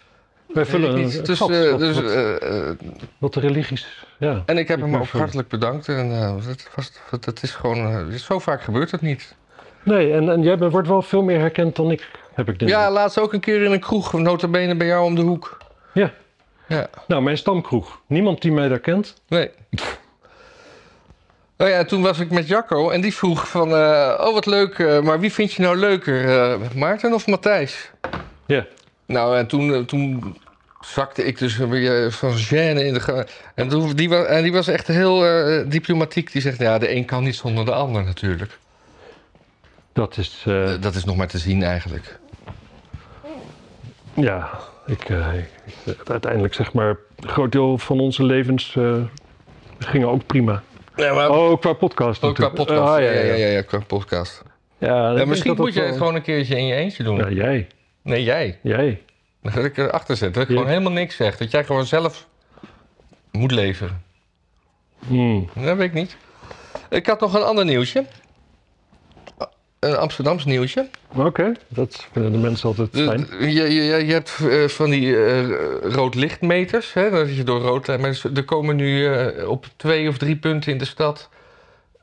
Wij vullen een, Dus, gat eh, wat, dus, eh, eh, wat de religies... Ja. en ik heb hem ook hartelijk bedankt. En uh, dat, was, dat is gewoon, zo vaak gebeurt het niet. Nee, en, en jij bent- wordt wel veel meer herkend dan ik, heb ik denk Ja, laatst ook een keer in een kroeg, nota bene bij jou om de hoek. Ja. Ja, Nou, mijn stamkroeg. Niemand die mij daar kent. nee. Oh ja, toen was ik met Jacco en die vroeg van... eh, oh, wat leuk, eh, maar wie vind je nou leuker? eh, Maarten of Matthijs? Ja. Nou, en toen, toen zakte ik dus weer van gêne in de... En, toen, die, was, en die was echt heel diplomatiek. Die zegt, ja, de een kan niet zonder de ander natuurlijk. Dat is... dat is nog maar te zien eigenlijk. ja, ik, ik- uiteindelijk zeg maar... Een groot deel van onze levens gingen ook prima. Ja, maar Oh, qua podcast ook qua natuurlijk. podcast. Ah, ja, ja, ja, ja, qua podcast. Ja, misschien dat dat moet jij het gewoon een keertje in je eentje doen. Ja, jij. Nee, jij. Jij. Ga ik erachter zetten. Dat ik gewoon helemaal niks zeg. Dat jij gewoon zelf moet leveren. Hmm. Dat weet ik niet. Ik had nog een ander nieuwsje. Een Amsterdams nieuwsje. Oké, dat vinden de mensen altijd fijn. Je, je, je je hebt eh, van die eh roodlichtmeters. Hè, dat je door rood... Maar er komen nu eh, op twee of drie punten in de stad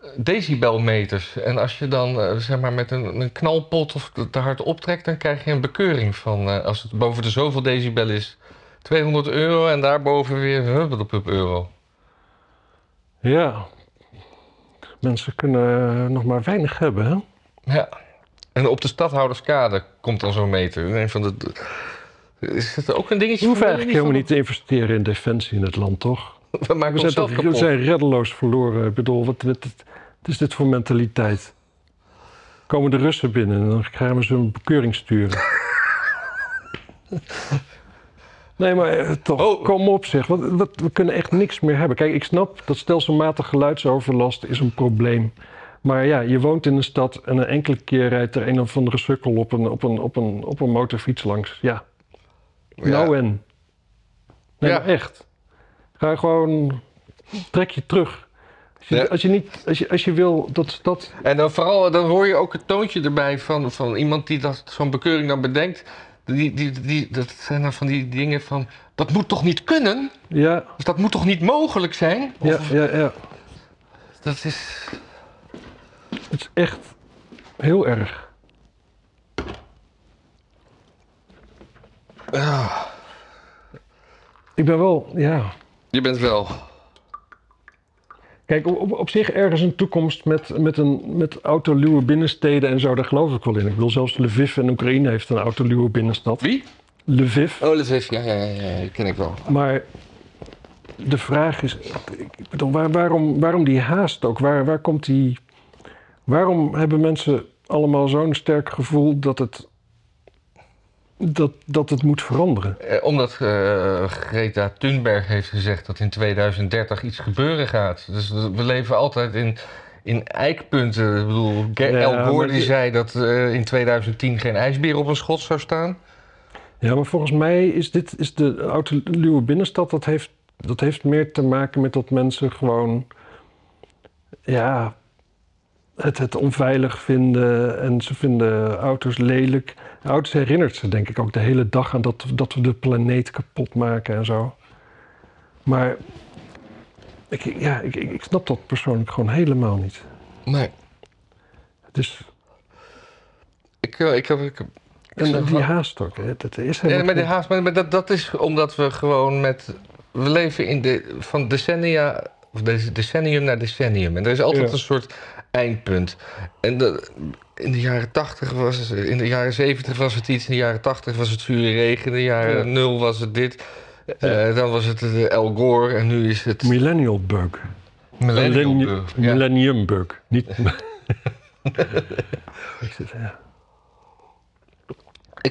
eh, decibelmeters. En als je dan eh, zeg maar met een, een knalpot of te hard optrekt... dan krijg je een bekeuring van... eh, als het boven de zoveel decibel is... 200 euro en daarboven weer hup, op euro. Ja. Mensen kunnen eh, nog maar weinig hebben, hè? Ja. En op de stadhouderskade komt dan zo'n meter. Een van de, is het ook een dingetje? Hoeven voor eigenlijk helemaal niet te investeren in defensie in het land, toch? We maken We zijn, toch, we zijn reddeloos verloren. Ik bedoel, wat, wat, wat is dit voor mentaliteit? Komen de Russen binnen en dan gaan we ze een bekeuring sturen. nee, maar eh, toch, Oh. kom op zeg. Wat, wat, we kunnen echt niks meer hebben. Kijk, ik snap dat stelselmatig geluidsoverlast is een probleem. Maar ja, je woont in een stad en een enkele keer rijdt er een of andere sukkel op een, op een, op een, op een motorfiets langs. Ja, Ja. nou en? Nee, Ja. echt. Ga gewoon, trek je terug. Als je, Ja. als je, niet, als je, als je wil dat stad... En dan vooral, dan hoor je ook het toontje erbij van, van iemand die dat, zo'n bekeuring dan bedenkt. Die, die, die, dat zijn dan van die dingen van, dat moet toch niet kunnen? Ja, Of dat moet toch niet mogelijk zijn? ja, ja, ja. Dat is... Het is echt heel erg. ah, Ik ben wel, ja... je bent wel... Kijk, op, op, zich ergens een toekomst met, met, een, met autoluwe binnensteden en zo, daar geloof ik wel in. Ik bedoel, zelfs Lviv in Oekraïne heeft een autoluwe binnenstad. Wie? Lviv. Oh, Lviv, ja, ja, ja, ja, die ken ik wel. Maar de vraag is, ik bedoel, waar, waarom, waarom die haast ook? Waar, waar komt die... Waarom hebben mensen allemaal zo'n sterk gevoel dat het, dat, dat het moet veranderen? Eh, omdat eh, Greta Thunberg heeft gezegd dat in 2030 iets gebeuren gaat. Dus we leven altijd in, in eikpunten. Ik bedoel, Ja, El Gore maar die die- zei dat eh, in 2010 geen ijsbeer op een schot zou staan. Ja, maar volgens mij is dit is de oude luwe binnenstad. Dat heeft, dat heeft meer te maken met dat mensen gewoon. Ja. Het, het onveilig vinden en ze vinden auto's lelijk. Auto's herinnert ze denk ik ook de hele dag aan dat, dat we de planeet kapot maken en zo. Maar ik, ja, ik, ik ik snap dat persoonlijk gewoon helemaal niet. Nee. Het is, Ik, eh, ik, heb- ik, ik, en die haast ook, hè, dat is Ja, helemaal maar, de geen- haast, maar maar dat, dat is omdat we gewoon met... We leven in de, van decennia, of de- decennium naar decennium. En er is altijd Ja. een soort eindpunt. En de, in de jaren 80 was het, in de jaren 70 was het iets, in de jaren 80 was het zure regen, in de jaren Ja. 0 was het dit. Eh, dan was het de El Gore en nu is het Millennial bug. Millennium. Millennium, Ja. Millennium bug. Niet. Ik ja.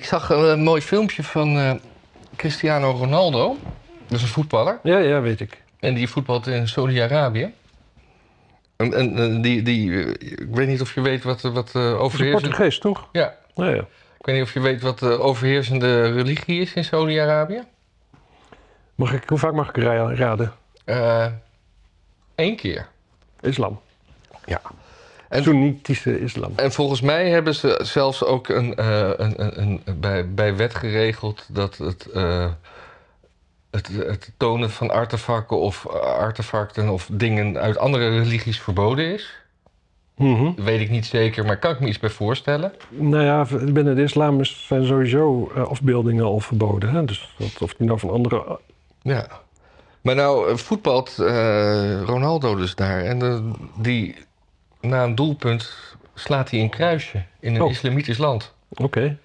Zag een, eh, mooi filmpje van eh, Cristiano Ronaldo. Dat is een voetballer. ja, ja, weet ik. En die voetbalt in Saudi-Arabië. En, en die, die, eh, ik weet niet of je weet wat, wat uh, overheersende... Portugees, toch? Ja, Ja, ja. ik weet niet of je weet wat de overheersende religie is in Saudi-Arabië. Mag ik, hoe vaak mag ik ra- raden? Eén keer. Islam. Ja. En- Soenitische islam. En volgens mij hebben ze zelfs ook een, eh, een, een, een- bij, bij wet geregeld dat het, eh, het, het tonen van artefacten of eh, artefacten of dingen uit andere religies verboden is. Mhm. Weet ik niet zeker, maar kan ik me iets bij voorstellen. Nou ja, binnen de islam is- zijn sowieso eh, afbeeldingen al verboden. Hè? Dus dat, of die nou van andere... Ja. Maar nou eh, voetbalt eh, Ronaldo dus daar. En eh, die, na een doelpunt slaat hij een kruisje in een Oh. islamitisch land. Oké.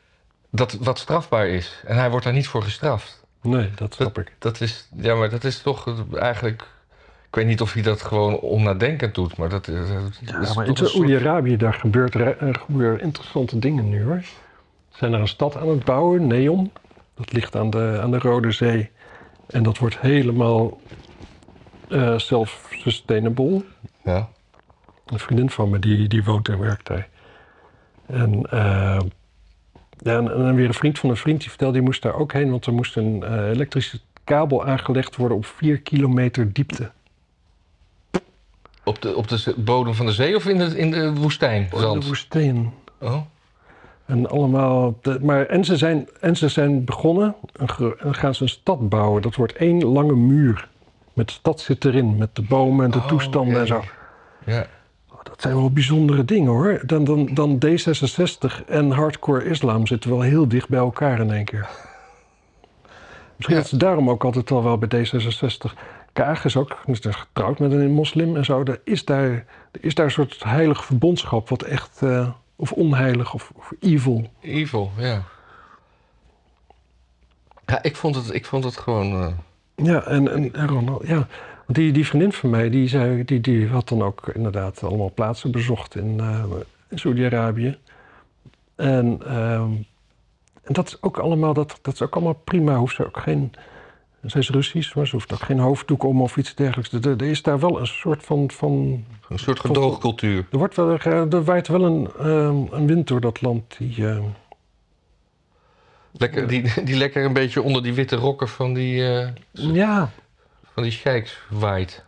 Dat wat strafbaar is. En hij wordt daar niet voor gestraft. Nee, dat snap ik. Dat is, ja, maar dat is toch eigenlijk... Ik weet niet of hij dat gewoon onnadenkend doet, maar dat, dat Ja, is maar in soort- Saoedi-Arabië, daar gebeurt, er, gebeuren interessante dingen nu hoor. Ze zijn er een stad aan het bouwen, Neom. Dat ligt aan de, aan de Rode Zee. En dat wordt helemaal eh self-sustainable. Ja. Een vriendin van me, die, die woont en werkt daar. En, eh, ja, en, en weer een vriend van een vriend, die vertelde, die moest daar ook heen. Want er moest een eh, elektrische kabel aangelegd worden op 4 kilometer diepte. Op, de, op de bodem van de zee of in de, in de woestijn? In de woestijn. Oh. En allemaal. de- maar, en, ze zijn, en ze zijn begonnen. En gaan ze een stad bouwen. Dat wordt één lange muur. Met de stad zit erin. Met de bomen en de Oh, toestanden en zo. Ja. Dat zijn wel bijzondere dingen hoor. Dan, dan, dan D66 en hardcore islam zitten wel heel dicht bij elkaar in één keer. Misschien Ja. dat ze daarom ook altijd al wel bij D66. Kaag is ook is dus getrouwd met een moslim en zo. Er is daar, er is daar een soort heilig verbondschap. Wat echt. eh, of onheilig of, of evil. Evil, ja. Ja, ik vond het, ik vond het gewoon... eh, Ja, en, en, en Ronald, ja. Want die, die vriendin van mij, die, zei, die, die had dan ook inderdaad allemaal plaatsen bezocht in, eh, in Saudi-Arabië. En, ehm, en dat is ook allemaal, dat, dat is ook allemaal prima. Hoeft ze ook geen, ze is Russisch, maar ze hoeft ook geen hoofddoek om of iets dergelijks. Er, er is daar wel een soort van, van een soort gedoogcultuur. er, wordt wel, er waait wel een, ehm, een wind door dat land die... ehm, Lekker, die, die lekker een beetje onder die witte rokken van die, eh ja, van die sheiks waait.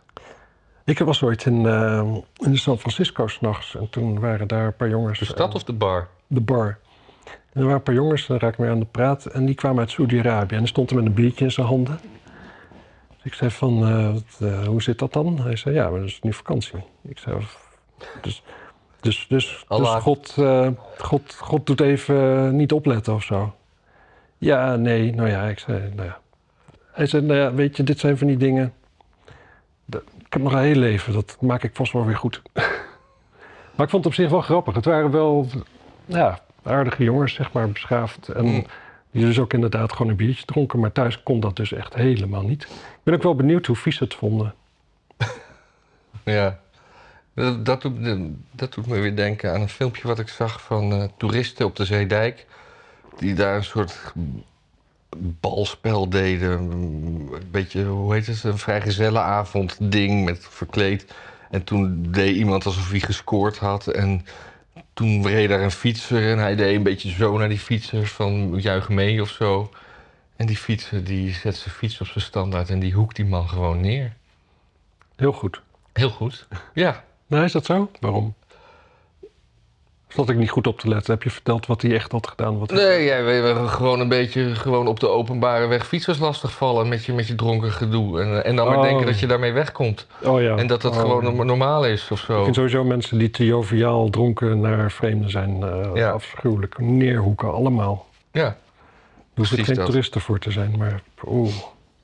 ik was ooit in, ehm, in San Francisco s'nachts en toen waren daar een paar jongens... De stad en- of de bar? de bar. En er waren een paar jongens, daar raak ik mee aan de praat. En die kwamen uit Saudi-Arabië. En die stond er met een biertje in zijn handen. Dus ik zei van, eh, wat, eh, hoe zit dat dan? Hij zei, ja, maar dat is nu vakantie. Ik zei, dus, dus, dus, dus. God, eh, God, God doet even eh, niet opletten of zo. Ja, nee, nou ja, ik zei, nou ja. Hij zei, nou ja, weet je, dit zijn van die dingen. Ik heb nog een heel leven, dat maak ik vast wel weer goed. maar ik vond het op zich wel grappig. Het waren wel, ja, aardige jongens, zeg maar, beschaafd. En Mm. die dus ook inderdaad gewoon een biertje dronken. Maar thuis kon dat dus echt helemaal niet. Ik ben ook wel benieuwd hoe vies ze het vonden. Ja. Dat, dat, doet, dat doet me weer denken aan een filmpje wat ik zag van eh, toeristen op de Zeedijk. Die daar een soort balspel deden. Een beetje, hoe heet het, een vrijgezellenavond ding met verkleed. En toen deed iemand alsof hij gescoord had. En toen reed daar een fietser en hij deed een beetje zo naar die fietser van juich mee of zo. En die fietser die zet zijn fiets op zijn standaard en die hoekt die man gewoon neer. Heel goed. Heel goed. Ja. Nou, is dat zo? Waarom? Zat ik niet goed op te letten? Heb je verteld wat hij echt had gedaan? Wat Nee, jij weet gewoon een beetje gewoon op de openbare weg fietsers lastigvallen met je, met je dronken gedoe. En, en dan maar Oh. denken dat je daarmee wegkomt. Oh ja. En dat dat Oh. gewoon norm- normaal is of Ik zo. vind sowieso mensen die te joviaal dronken naar vreemden zijn eh, Ja. afschuwelijk. Neerhoeken, allemaal. Ja. Er hoeven geen toeristen voor te zijn, maar oeh,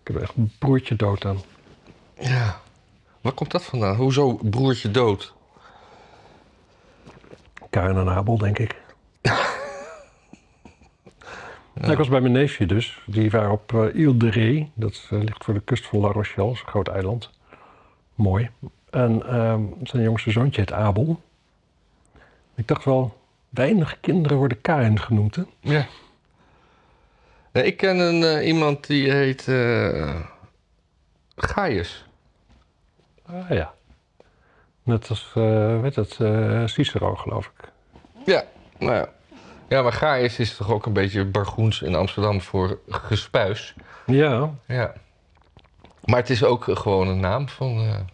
ik heb echt een broertje dood aan. ja. Waar komt dat vandaan? Hoezo broertje dood? Karin en Abel, denk ik. Nou, ik was bij mijn neefje dus. Die waren op eh Ile de Ré. Dat eh, ligt voor de kust van La Rochelle. Dat is een groot eiland. Mooi. En ehm, zijn jongste zoontje heet Abel. Ik dacht wel, weinig kinderen worden Karin genoemd, hè? Ja. Ik ken een, eh, iemand die heet Gaius. Ah ja. Net als, eh weet het, eh, Cicero, geloof ik. Ja, nou ja. Ja, maar Gaius is toch ook een beetje bargoens in Amsterdam voor gespuis. Ja, Ja. Maar het is ook gewoon een naam van,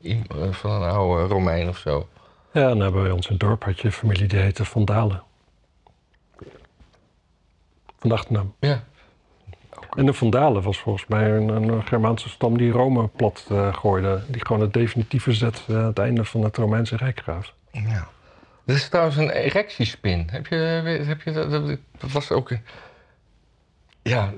eh, van een oude Romein of zo. ja en bij ons in het dorp had je familie die heette Van Dalen. Van achternaam. Ja. En de Vandalen was volgens mij een, een Germaanse stam die Rome plat eh, gooide. Die gewoon het definitieve zet eh, aan het einde van het Romeinse Rijk graaf. ja. Er is trouwens een erectiespin. Heb je, heb je dat, dat was ook. Ja,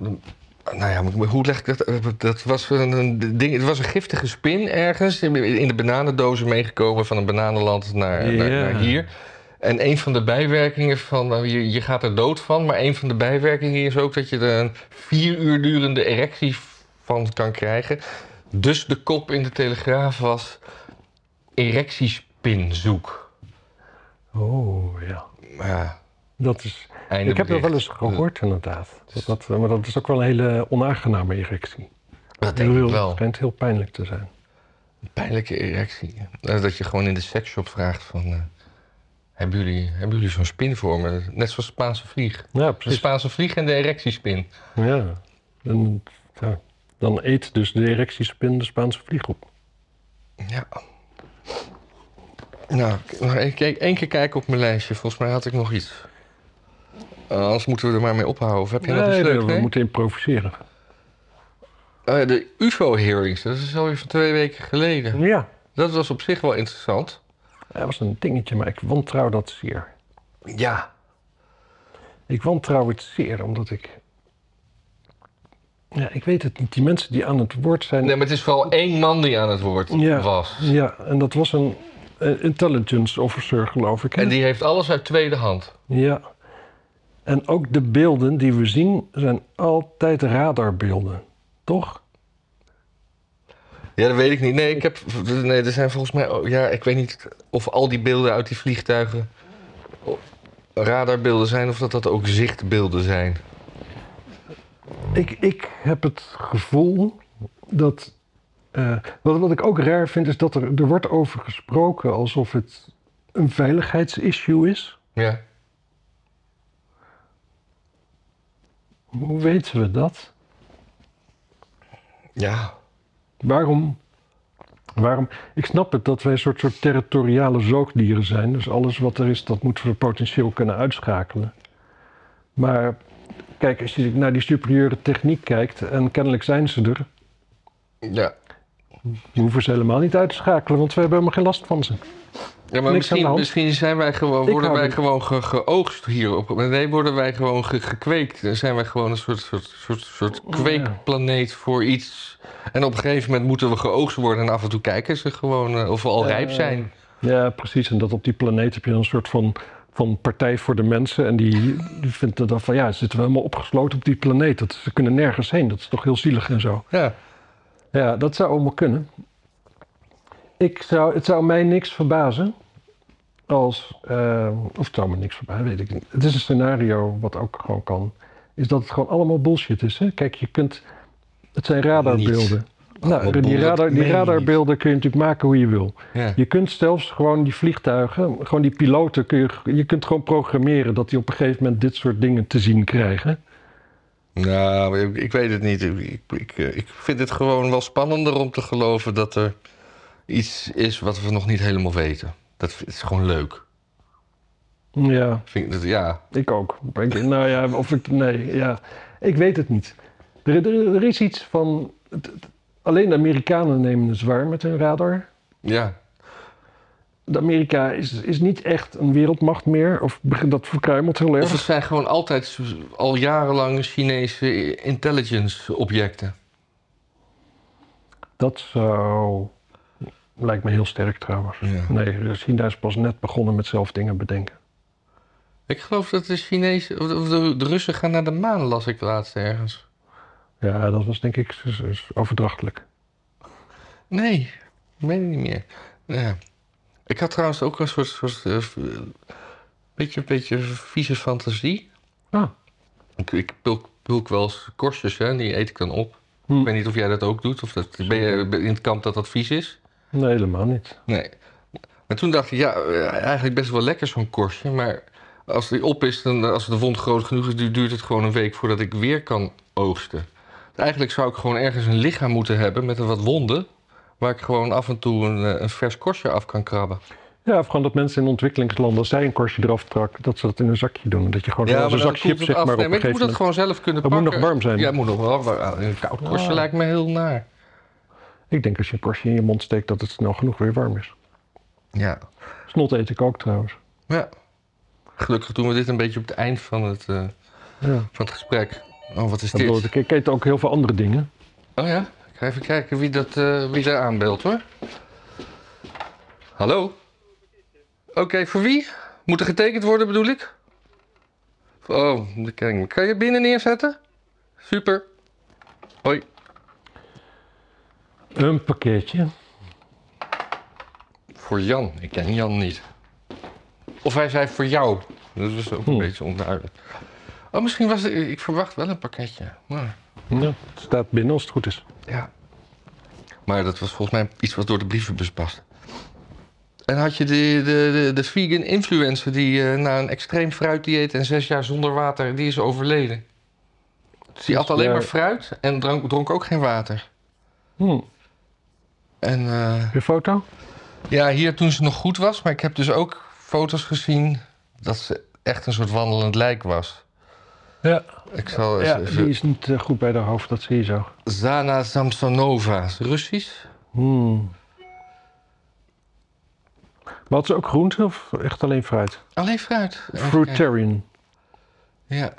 nou ja, hoe leg ik dat? Dat was een, ding, het was een giftige spin ergens in de bananendozen meegekomen van een bananenland naar, naar hier. En een van de bijwerkingen van, nou, je, je gaat er dood van, maar een van de bijwerkingen is ook dat je er een vier uur durende erectie van kan krijgen. Dus de kop in de Telegraaf was erectiespin zoek. Oh ja. Maar Dat is, einde ik heb dat wel eens gehoord inderdaad. Dat, dat, maar dat is ook wel een hele onaangename erectie. Dat denk ik wel. Het schijnt heel pijnlijk te zijn. Een pijnlijke erectie. Eh, Dat je gewoon in de seksshop vraagt van... eh, hebben jullie, hebben jullie zo'n spin voor me? Net zoals Spaanse vlieg. Ja, De precies. Spaanse vlieg en de erectiespin. Ja. En, ja. Dan eet dus de erectiespin de Spaanse vlieg op. Ja. Nou, k- nog één keer, kijken op mijn lijstje. Volgens mij had ik nog iets. Eh, anders moeten we er maar mee ophouden. Of heb je nog iets Nee, we Nee? moeten improviseren. Eh, de UFO-hearings, dat is alweer van twee weken geleden. Ja. Dat was op zich wel interessant. Dat was een dingetje, maar ik wantrouw dat zeer. Ja. Ik wantrouw het zeer, omdat ik... Ja, ik weet het niet. Die mensen die aan het woord zijn... Nee, maar het is vooral één man die aan het woord Ja. was. Ja, en dat was een intelligence officer, geloof ik. hè? En die heeft alles uit tweede hand. Ja. En ook de beelden die we zien zijn altijd radarbeelden. Toch? Ja, dat weet ik niet. Nee, ik heb, nee er zijn volgens mij... Ja, ik weet niet of al die beelden uit die vliegtuigen... radarbeelden zijn of dat dat ook zichtbeelden zijn. Ik, ik heb het gevoel dat. eh, wat, wat ik ook raar vind, is dat er, er wordt over gesproken alsof het een veiligheidsissue is. Ja. Hoe weten we dat? Ja. Waarom? Waarom? Ik snap het dat wij een soort, soort territoriale zoogdieren zijn. Dus alles wat er is, dat moeten we potentieel kunnen uitschakelen. Maar kijk, als je naar die superieure techniek kijkt, en kennelijk zijn ze er, Ja. we hoeven ze helemaal niet uit te schakelen, want we hebben helemaal geen last van ze. Ja, maar misschien, misschien zijn wij gewoon, worden wij gewoon ge- geoogst hierop. Nee, worden wij gewoon ge- gekweekt. Dan zijn wij gewoon een soort, soort, soort, soort kweekplaneet voor iets. En op een gegeven moment moeten we geoogst worden. En af en toe kijken ze gewoon eh, of we al rijp zijn. Ja, precies. En dat op die planeet heb je een soort van, van partij voor de mensen. En die, die vindt dan van ja, ze zitten we helemaal opgesloten op die planeet. Dat, ze kunnen nergens heen. Dat is toch heel zielig en zo. Ja. Ja, dat zou allemaal kunnen. Ik zou, het zou mij niks verbazen als, eh, of het zou me niks verbazen, weet ik niet. Het is een scenario wat ook gewoon kan, is dat het gewoon allemaal bullshit is. Hè? Kijk, je kunt, het zijn radarbeelden. Nou, die, radar, die radarbeelden kun je natuurlijk maken hoe je wil. Ja. Je kunt zelfs gewoon die vliegtuigen, gewoon die piloten, kun je, je kunt gewoon programmeren dat die op een gegeven moment dit soort dingen te zien krijgen. Nou, ik, ik weet het niet. Ik, ik, ik vind het gewoon wel spannender om te geloven dat er iets is wat we nog niet helemaal weten. Dat is gewoon leuk. Ja, Vind ik dat, ja, ik ook. Ik, nou ja, of ik, nee, ja, ik weet het niet. Er, er, er is iets van, het- het- alleen de Amerikanen nemen het zwaar met hun radar. ja. De Amerika is, is niet echt een wereldmacht meer, of begint dat verkruimelt heel Of erg. het zijn gewoon altijd al jarenlang Chinese intelligence objecten. Dat zou, lijkt me heel sterk trouwens. Ja. Nee, China is pas net begonnen met zelf dingen bedenken. Ik geloof dat de Chinezen, of de, Russen gaan naar de maan, las ik laatst ergens. Ja, dat was denk ik overdrachtelijk. Nee, ik weet het niet meer. Ja. Ik had trouwens ook een soort, soort eh, beetje, beetje vieze fantasie. Ah. Ik, ik pulk, pulk wel eens korstjes, hè, en die eet ik dan op. Hm. Ik weet niet of jij dat ook doet, of dat, ben je in het kamp dat dat vies is? Nee, helemaal niet. Nee. Maar toen dacht ik, ja, eh, eigenlijk best wel lekker zo'n korstje. Maar als die op is, dan, als de wond groot genoeg is, du- duurt het gewoon een week voordat ik weer kan oogsten. Eigenlijk zou ik gewoon ergens een lichaam moeten hebben met een wat wonden. Waar ik gewoon af en toe een, eh, een vers korstje af kan krabben. Ja, of gewoon dat mensen in ontwikkelingslanden, als zij een korstje eraf trak, dat ze dat in een zakje doen. Dat je gewoon als een dan zak koelt chips zeg af. maar op Nee, maar je gegeven moet het moment. gewoon zelf kunnen Het moet pakken. nog warm zijn. Ja, het moet nog wel warm. Een koud korstje Ah. lijkt me heel naar. Ik denk als je een korstje in je mond steekt dat het snel genoeg weer warm is. Ja. Snot eet ik ook trouwens. ja. Gelukkig doen we dit een beetje op het eind van het, eh, Ja. van het gesprek. Oh, wat is bedoel, dit? ik eet ook heel veel andere dingen. Oh ja? Ik ga even kijken wie, dat, eh, wie daar aanbelt hoor. Hallo? Oké, voor wie? Moet er getekend worden bedoel ik? Oh, dat ken ik. Kan je binnen neerzetten? Super. Hoi. Een pakketje. Voor Jan. Ik ken Jan niet. Of hij zei voor jou. Dat was ook een Hm. beetje onduidelijk. Oh, misschien was het... Ik verwacht wel een pakketje. Maar, Ja, het staat binnen als het goed is. ja. Maar dat was volgens mij iets wat door de brievenbus past. En had je de, de, de, de vegan influencer die eh, na een extreem fruitdieet en zes jaar zonder water, die is overleden. Die at alleen maar fruit en dronk, dronk ook geen water. Hm. En eh, Je foto? ja, hier toen ze nog goed was, maar ik heb dus ook foto's gezien dat ze echt een soort wandelend lijk was. Ja. Ik zal eens Ja, die is niet eh, goed bij de hoofd, dat zie je zo. Zana Samsonova, Russisch? Hmm. Maar had ze ook groente of echt alleen fruit? Alleen fruit. Fruitarian. Ja.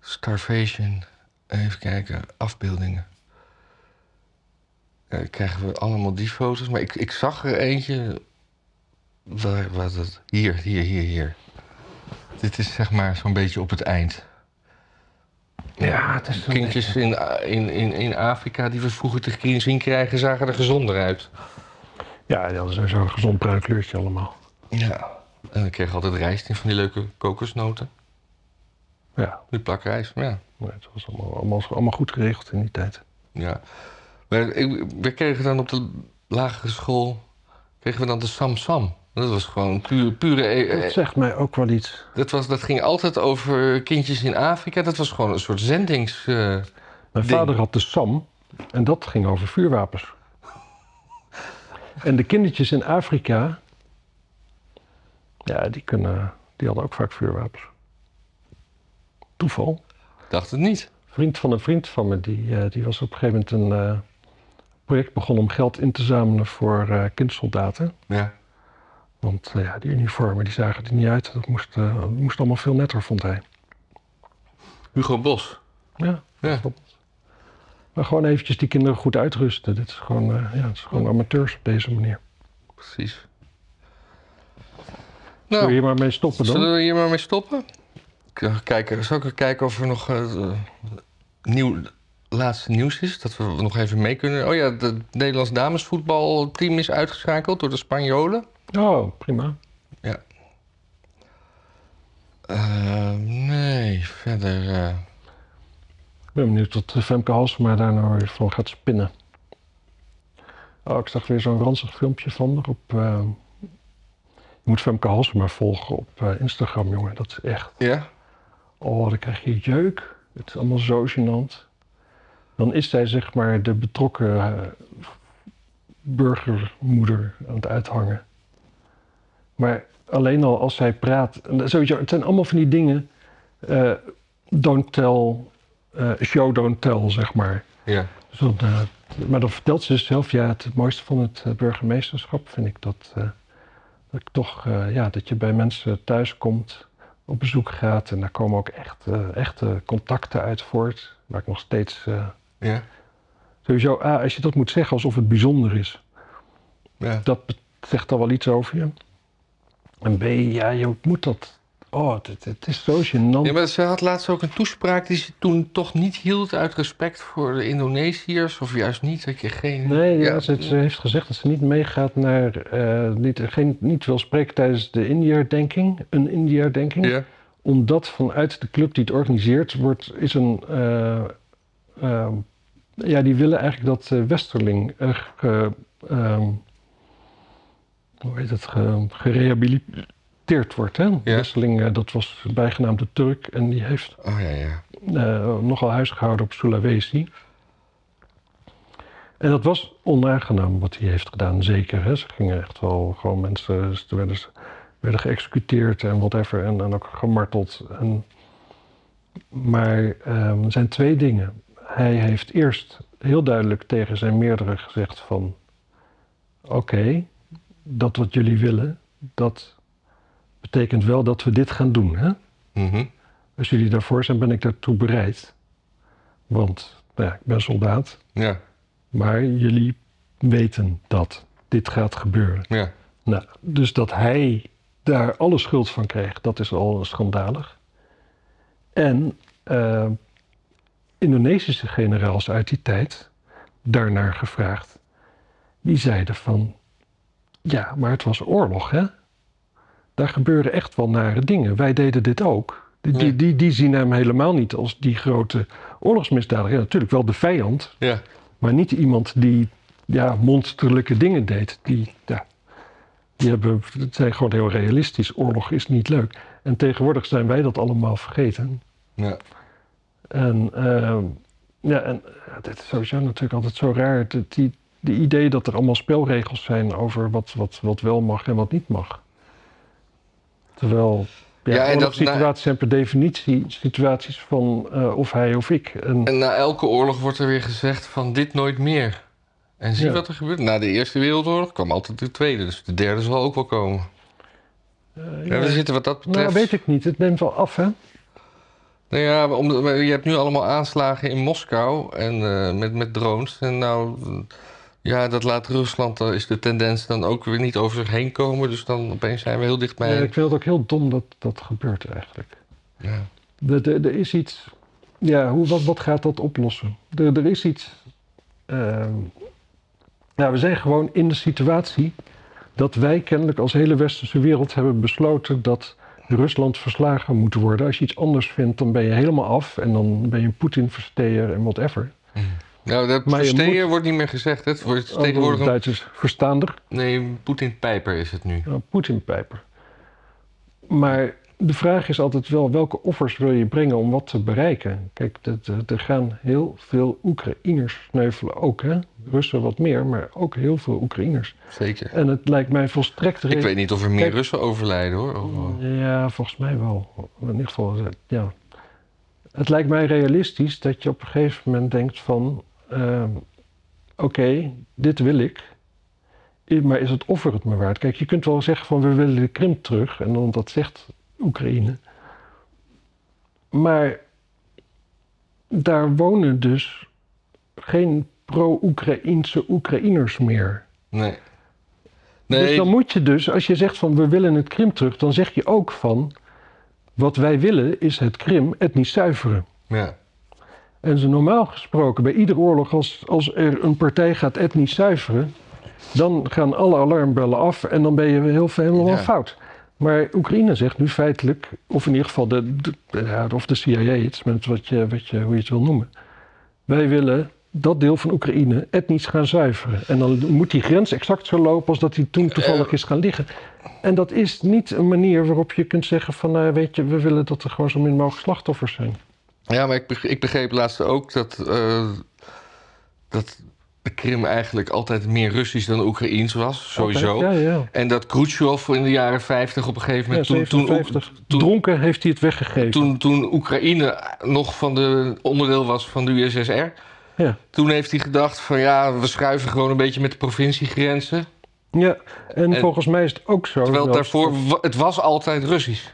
Starvation. Even kijken, afbeeldingen. Ja, krijgen we allemaal die foto's. Maar ik, ik zag er eentje. Waar was het? Hier, hier, hier, hier. Dit is zeg maar zo'n beetje op het eind. Ja, het is Kindjes in, in, in, in Afrika die we vroeger te zien krijgen, zagen er gezonder uit. Ja, die hadden een gezond bruin kleurtje allemaal. Ja. En ik kreeg altijd rijst in van die leuke kokosnoten. Ja, Die plakrijst, ja. nee, het was allemaal, allemaal, allemaal goed geregeld in die tijd. Ja. Maar ik, we kregen dan op de lagere school kregen we dan de Sam Sam. Dat was gewoon pure, pure e- Dat eh, zegt mij ook wel iets. dat, was, dat ging altijd over kindjes in Afrika. Dat was gewoon een soort zendings... eh, Mijn ding. vader had de SAM en dat ging over vuurwapens. En de kindertjes in Afrika, ja, die, kunnen, die hadden ook vaak vuurwapens. Toeval. dacht het niet. Vriend van een vriend van me, die, eh, die was op een gegeven moment een eh, project begonnen om geld in te zamelen voor eh, kindsoldaten. Ja. Want eh, ja, die uniformen die zagen er niet uit. Dat moest, eh, dat moest allemaal veel netter, vond hij. Hugo Bos. Ja, Ja. Maar gewoon eventjes die kinderen goed uitrusten. Dit is gewoon, ja, het is gewoon amateurs op deze manier. Precies. Wil je Nou, hier maar mee stoppen dan? zullen we hier maar mee stoppen? Kijken, zal ik kijken of er nog nieuw, laatste nieuws is? Dat we nog even mee kunnen. Oh ja, het Nederlands damesvoetbalteam is uitgeschakeld door de Spanjolen. Oh, prima. Eh, nee, verder. eh, Ik ben benieuwd wat eh, Femke Halsema daar nou weer van gaat spinnen. Oh, ik zag weer zo'n ranzig filmpje van haar op... je moet Femke Halsema volgen op Instagram, jongen. Dat is echt... Ja? Oh, dan krijg je jeuk. Het is allemaal zo gênant. Dan is zij zeg maar de betrokken eh, burgermoeder aan het uithangen. Maar alleen al als zij praat... Sowieso, het zijn allemaal van die dingen... eh, don't tell, eh, show don't tell, zeg maar. Ja. Dus dan, maar dan vertelt ze dus zelf... Ja, het mooiste van het burgemeesterschap vind ik dat... dat ik toch, ja, dat je bij mensen thuis komt op bezoek gaat. En daar komen ook echt, echte contacten uit voort. Waar ik nog steeds. Eh, Ja. sowieso, A, als je dat moet zeggen alsof het bijzonder is, Ja. dat zegt al wel iets over je. En B, ja, je moet dat. Oh, het, het is zo gênant. Ja, maar ze had laatst ook een toespraak die ze toen toch niet hield uit respect voor de Indonesiërs. Of juist niet, dat je geen... Nee, ja, Ja. ze, ze heeft gezegd dat ze niet meegaat naar. eh, niet, geen, niet wil spreken tijdens de India-denking. Een India-denking. Ja. omdat vanuit de club die het organiseert wordt, is een. eh, ehm, ja, die willen eigenlijk dat eh, Westerling. eh, ehm, hoe heet het? Ge, gerehabiliteerd wordt. Hè? Westerling, eh, dat was bijgenaamd de Turk en die heeft Oh ja, ja. eh, nogal huis gehouden op Sulawesi. En dat was onaangenaam wat hij heeft gedaan, zeker. Hè? Ze gingen echt wel gewoon mensen, ze werden, werden geëxecuteerd en whatever, en, en ook gemarteld. En, maar ehm, er zijn twee dingen. Hij heeft eerst heel duidelijk tegen zijn meerdere gezegd van... Oké, dat wat jullie willen, dat betekent wel dat we dit gaan doen, hè? Mhm. Als jullie daarvoor zijn, ben ik daartoe bereid. Want nou ja, ik ben soldaat, Ja, maar jullie weten dat dit gaat gebeuren. ja. Nou, dus dat hij daar alle schuld van kreeg, dat is al schandalig. En eh, Indonesische generaals uit die tijd, daarnaar gevraagd, die zeiden van, ja, maar het was oorlog, hè? Daar gebeuren echt wel nare dingen. Wij deden dit ook. Die, die, die zien hem helemaal niet als die grote oorlogsmisdadiger. Ja, natuurlijk wel de vijand, Ja, maar niet iemand die ja, monsterlijke dingen deed. Die, ja, die hebben, het zijn gewoon heel realistisch. Oorlog is niet leuk. En tegenwoordig zijn wij dat allemaal vergeten. ja. En, ehm, ja, en dit is sowieso natuurlijk altijd zo raar. Het, die, die idee dat er allemaal spelregels zijn over wat, wat, wat wel mag en wat niet mag. Terwijl ja, Ja, en dat- situaties zijn per definitie situaties van eh, of hij of ik. En, En na elke oorlog wordt er weer gezegd van dit nooit meer. En zie Ja. wat er gebeurt. Na de Eerste Wereldoorlog kwam altijd de Tweede. Dus de derde zal ook wel komen. eh, Ja, ja, we zitten wat dat betreft... nou, weet ik niet. Het neemt wel af, hè? Nou ja, maar je hebt nu allemaal aanslagen in Moskou en eh, met, met drones. En nou, eh, ja, dat laat Rusland, daar is de tendens dan ook weer niet over zich heen komen. Dus dan opeens zijn we heel dichtbij. Ja, ik vind het ook heel dom dat dat gebeurt eigenlijk. Ja. Er, er, er is iets. Ja, hoe, wat, wat gaat dat oplossen? Er, er is iets. ehm, ja, we zijn gewoon in de situatie dat wij kennelijk als hele westerse wereld hebben besloten dat Rusland verslagen moet worden. Als je iets anders vindt, dan ben je helemaal af en dan ben je een Poetin-versteer en whatever. Nou, dat Maar moet- wordt niet meer gezegd. Het wordt Oh, tegenwoordig. Duitsers verstaander. Nee, Poetin-pijper is het nu. Ja, Poetin-pijper. Maar de vraag is altijd wel, welke offers wil je brengen om wat te bereiken? Kijk, er gaan heel veel Oekraïners sneuvelen ook, hè? Russen wat meer, maar ook heel veel Oekraïners. Zeker. En het lijkt mij volstrekt... Ik weet niet of er meer Kijk- Russen overlijden hoor. Of- Ja, volgens mij wel. In ieder geval, eh, ja. Het lijkt mij realistisch dat je op een gegeven moment denkt van... ehm, Oké, dit wil ik. Maar is het offer het me waard? Kijk, je kunt wel zeggen van we willen de Krim terug. En dan dat zegt Oekraïne. Maar daar wonen dus geen pro-Oekraïnse Oekraïners meer. Nee. Dus Nee, dan moet je dus, als je zegt van we willen het Krim terug, dan zeg je ook van wat wij willen is het Krim etnisch zuiveren. ja. En zo normaal gesproken, bij iedere oorlog, als, als er een partij gaat etnisch zuiveren, dan gaan alle alarmbellen af en dan ben je heel veel helemaal Ja. fout. Maar Oekraïne zegt nu feitelijk, of in ieder geval de, de, ja, of de CIA, het is met wat je, wat je, hoe je het wil noemen. Wij willen dat deel van Oekraïne etnisch gaan zuiveren. En dan moet die grens exact zo lopen als dat die toen toevallig is gaan liggen. En dat is niet een manier waarop je kunt zeggen van, nou, weet je, we willen dat er gewoon zo min mogelijk slachtoffers zijn. Ja, maar ik begreep, ik begreep laatst ook dat, eh, dat de Krim eigenlijk altijd meer Russisch dan Oekraïens was, sowieso. Ja, ja. En dat Khrushchev in de jaren 50 op een gegeven Ja, moment... toen, toen, 57. toen- Dronken heeft hij het weggegeven. toen, toen Oekraïne nog van de onderdeel was van de USSR... Ja. toen heeft hij gedacht van ja, we schuiven gewoon een beetje met de provinciegrenzen. ja, en, En- volgens mij is het ook zo. Terwijl daarvoor, het was altijd Russisch.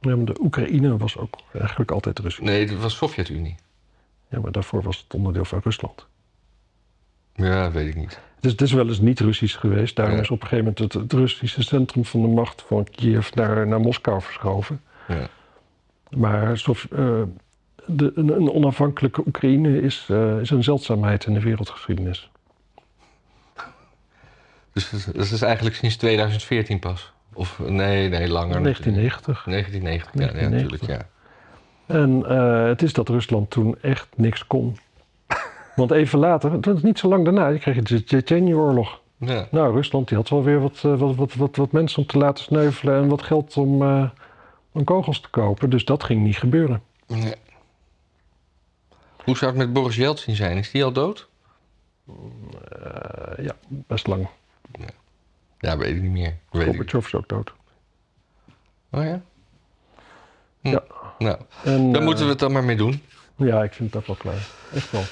Ja, maar de Oekraïne was ook eigenlijk altijd Russisch. Nee, het was Sovjet-Unie. Ja, maar daarvoor was het onderdeel van Rusland. Ja, weet ik niet. Dus het is wel eens niet Russisch geweest. Daarom Ja. is op een gegeven moment het, het Russische centrum van de macht van Kiev naar, naar Moskou verschoven. Ja. Maar eh, de, een, een onafhankelijke Oekraïne is, eh, is een zeldzaamheid in de wereldgeschiedenis. Dus dat is eigenlijk sinds 2014 pas. Of nee, nee, langer. 1990. 1990, ja, ja, 1990. natuurlijk, ja. En eh, het is dat Rusland toen echt niks kon. Want even later, dat is niet zo lang daarna, je kreeg de Tsjetsjenië-oorlog. ja. Nou, Rusland die had wel weer wat, eh, wat, wat, wat, wat mensen om te laten sneuvelen en wat geld om, eh, om kogels te kopen. Dus dat ging niet gebeuren. Ja. Hoe zou het met Boris Yeltsin zijn? Is die al dood? Eh, ja, best lang. Ja, weet ik niet meer. Gorbachev is ook dood. Oh ja? Hm. Ja. Nou, eh, moeten we het dan maar mee doen. Ja, ik vind het ook wel klaar. Echt wel.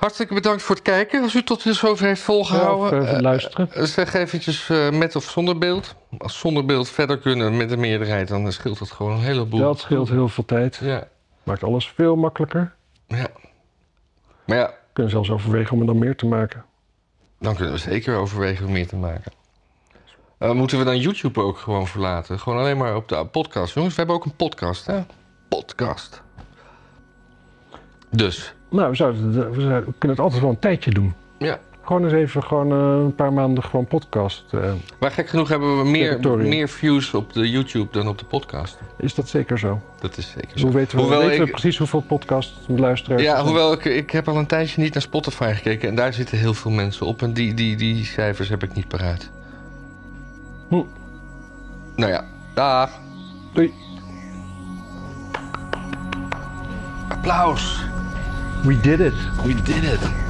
Hartelijk bedankt voor het kijken. Als u tot zover heeft Ja, volgehouden. of, eh, eh, luisteren. eh, zeg eventjes met of zonder beeld. Als zonder beeld verder kunnen met de meerderheid, dan scheelt dat gewoon een heleboel. Dat scheelt heel veel tijd. Ja, Maakt alles veel makkelijker. ja. Maar ja, We kunnen zelfs overwegen om er dan meer te maken. dan kunnen we zeker overwegen om meer te maken. Moeten we dan YouTube ook gewoon verlaten? Gewoon alleen maar op de podcast. Jongens, we hebben ook een podcast, hè? Podcast. Dus, Nou, we, zouden, we, zouden- we kunnen het altijd wel een tijdje doen. ja. Gewoon eens even gewoon, eh, een paar maanden gewoon podcast. eh, Maar gek genoeg hebben we meer, Territorium. meer views op de YouTube dan op de podcast. is dat zeker zo? Dat is zeker zo. Hoe weten we, Hoewel weten we ik- precies hoeveel podcast luisteraars Ja, hoewel ik, ik heb al een tijdje niet naar Spotify gekeken en daar zitten heel veel mensen op en die, die, die cijfers heb ik niet paraat. Hm. Nou ja, dag. Doei. Applaus. We did it. We did it.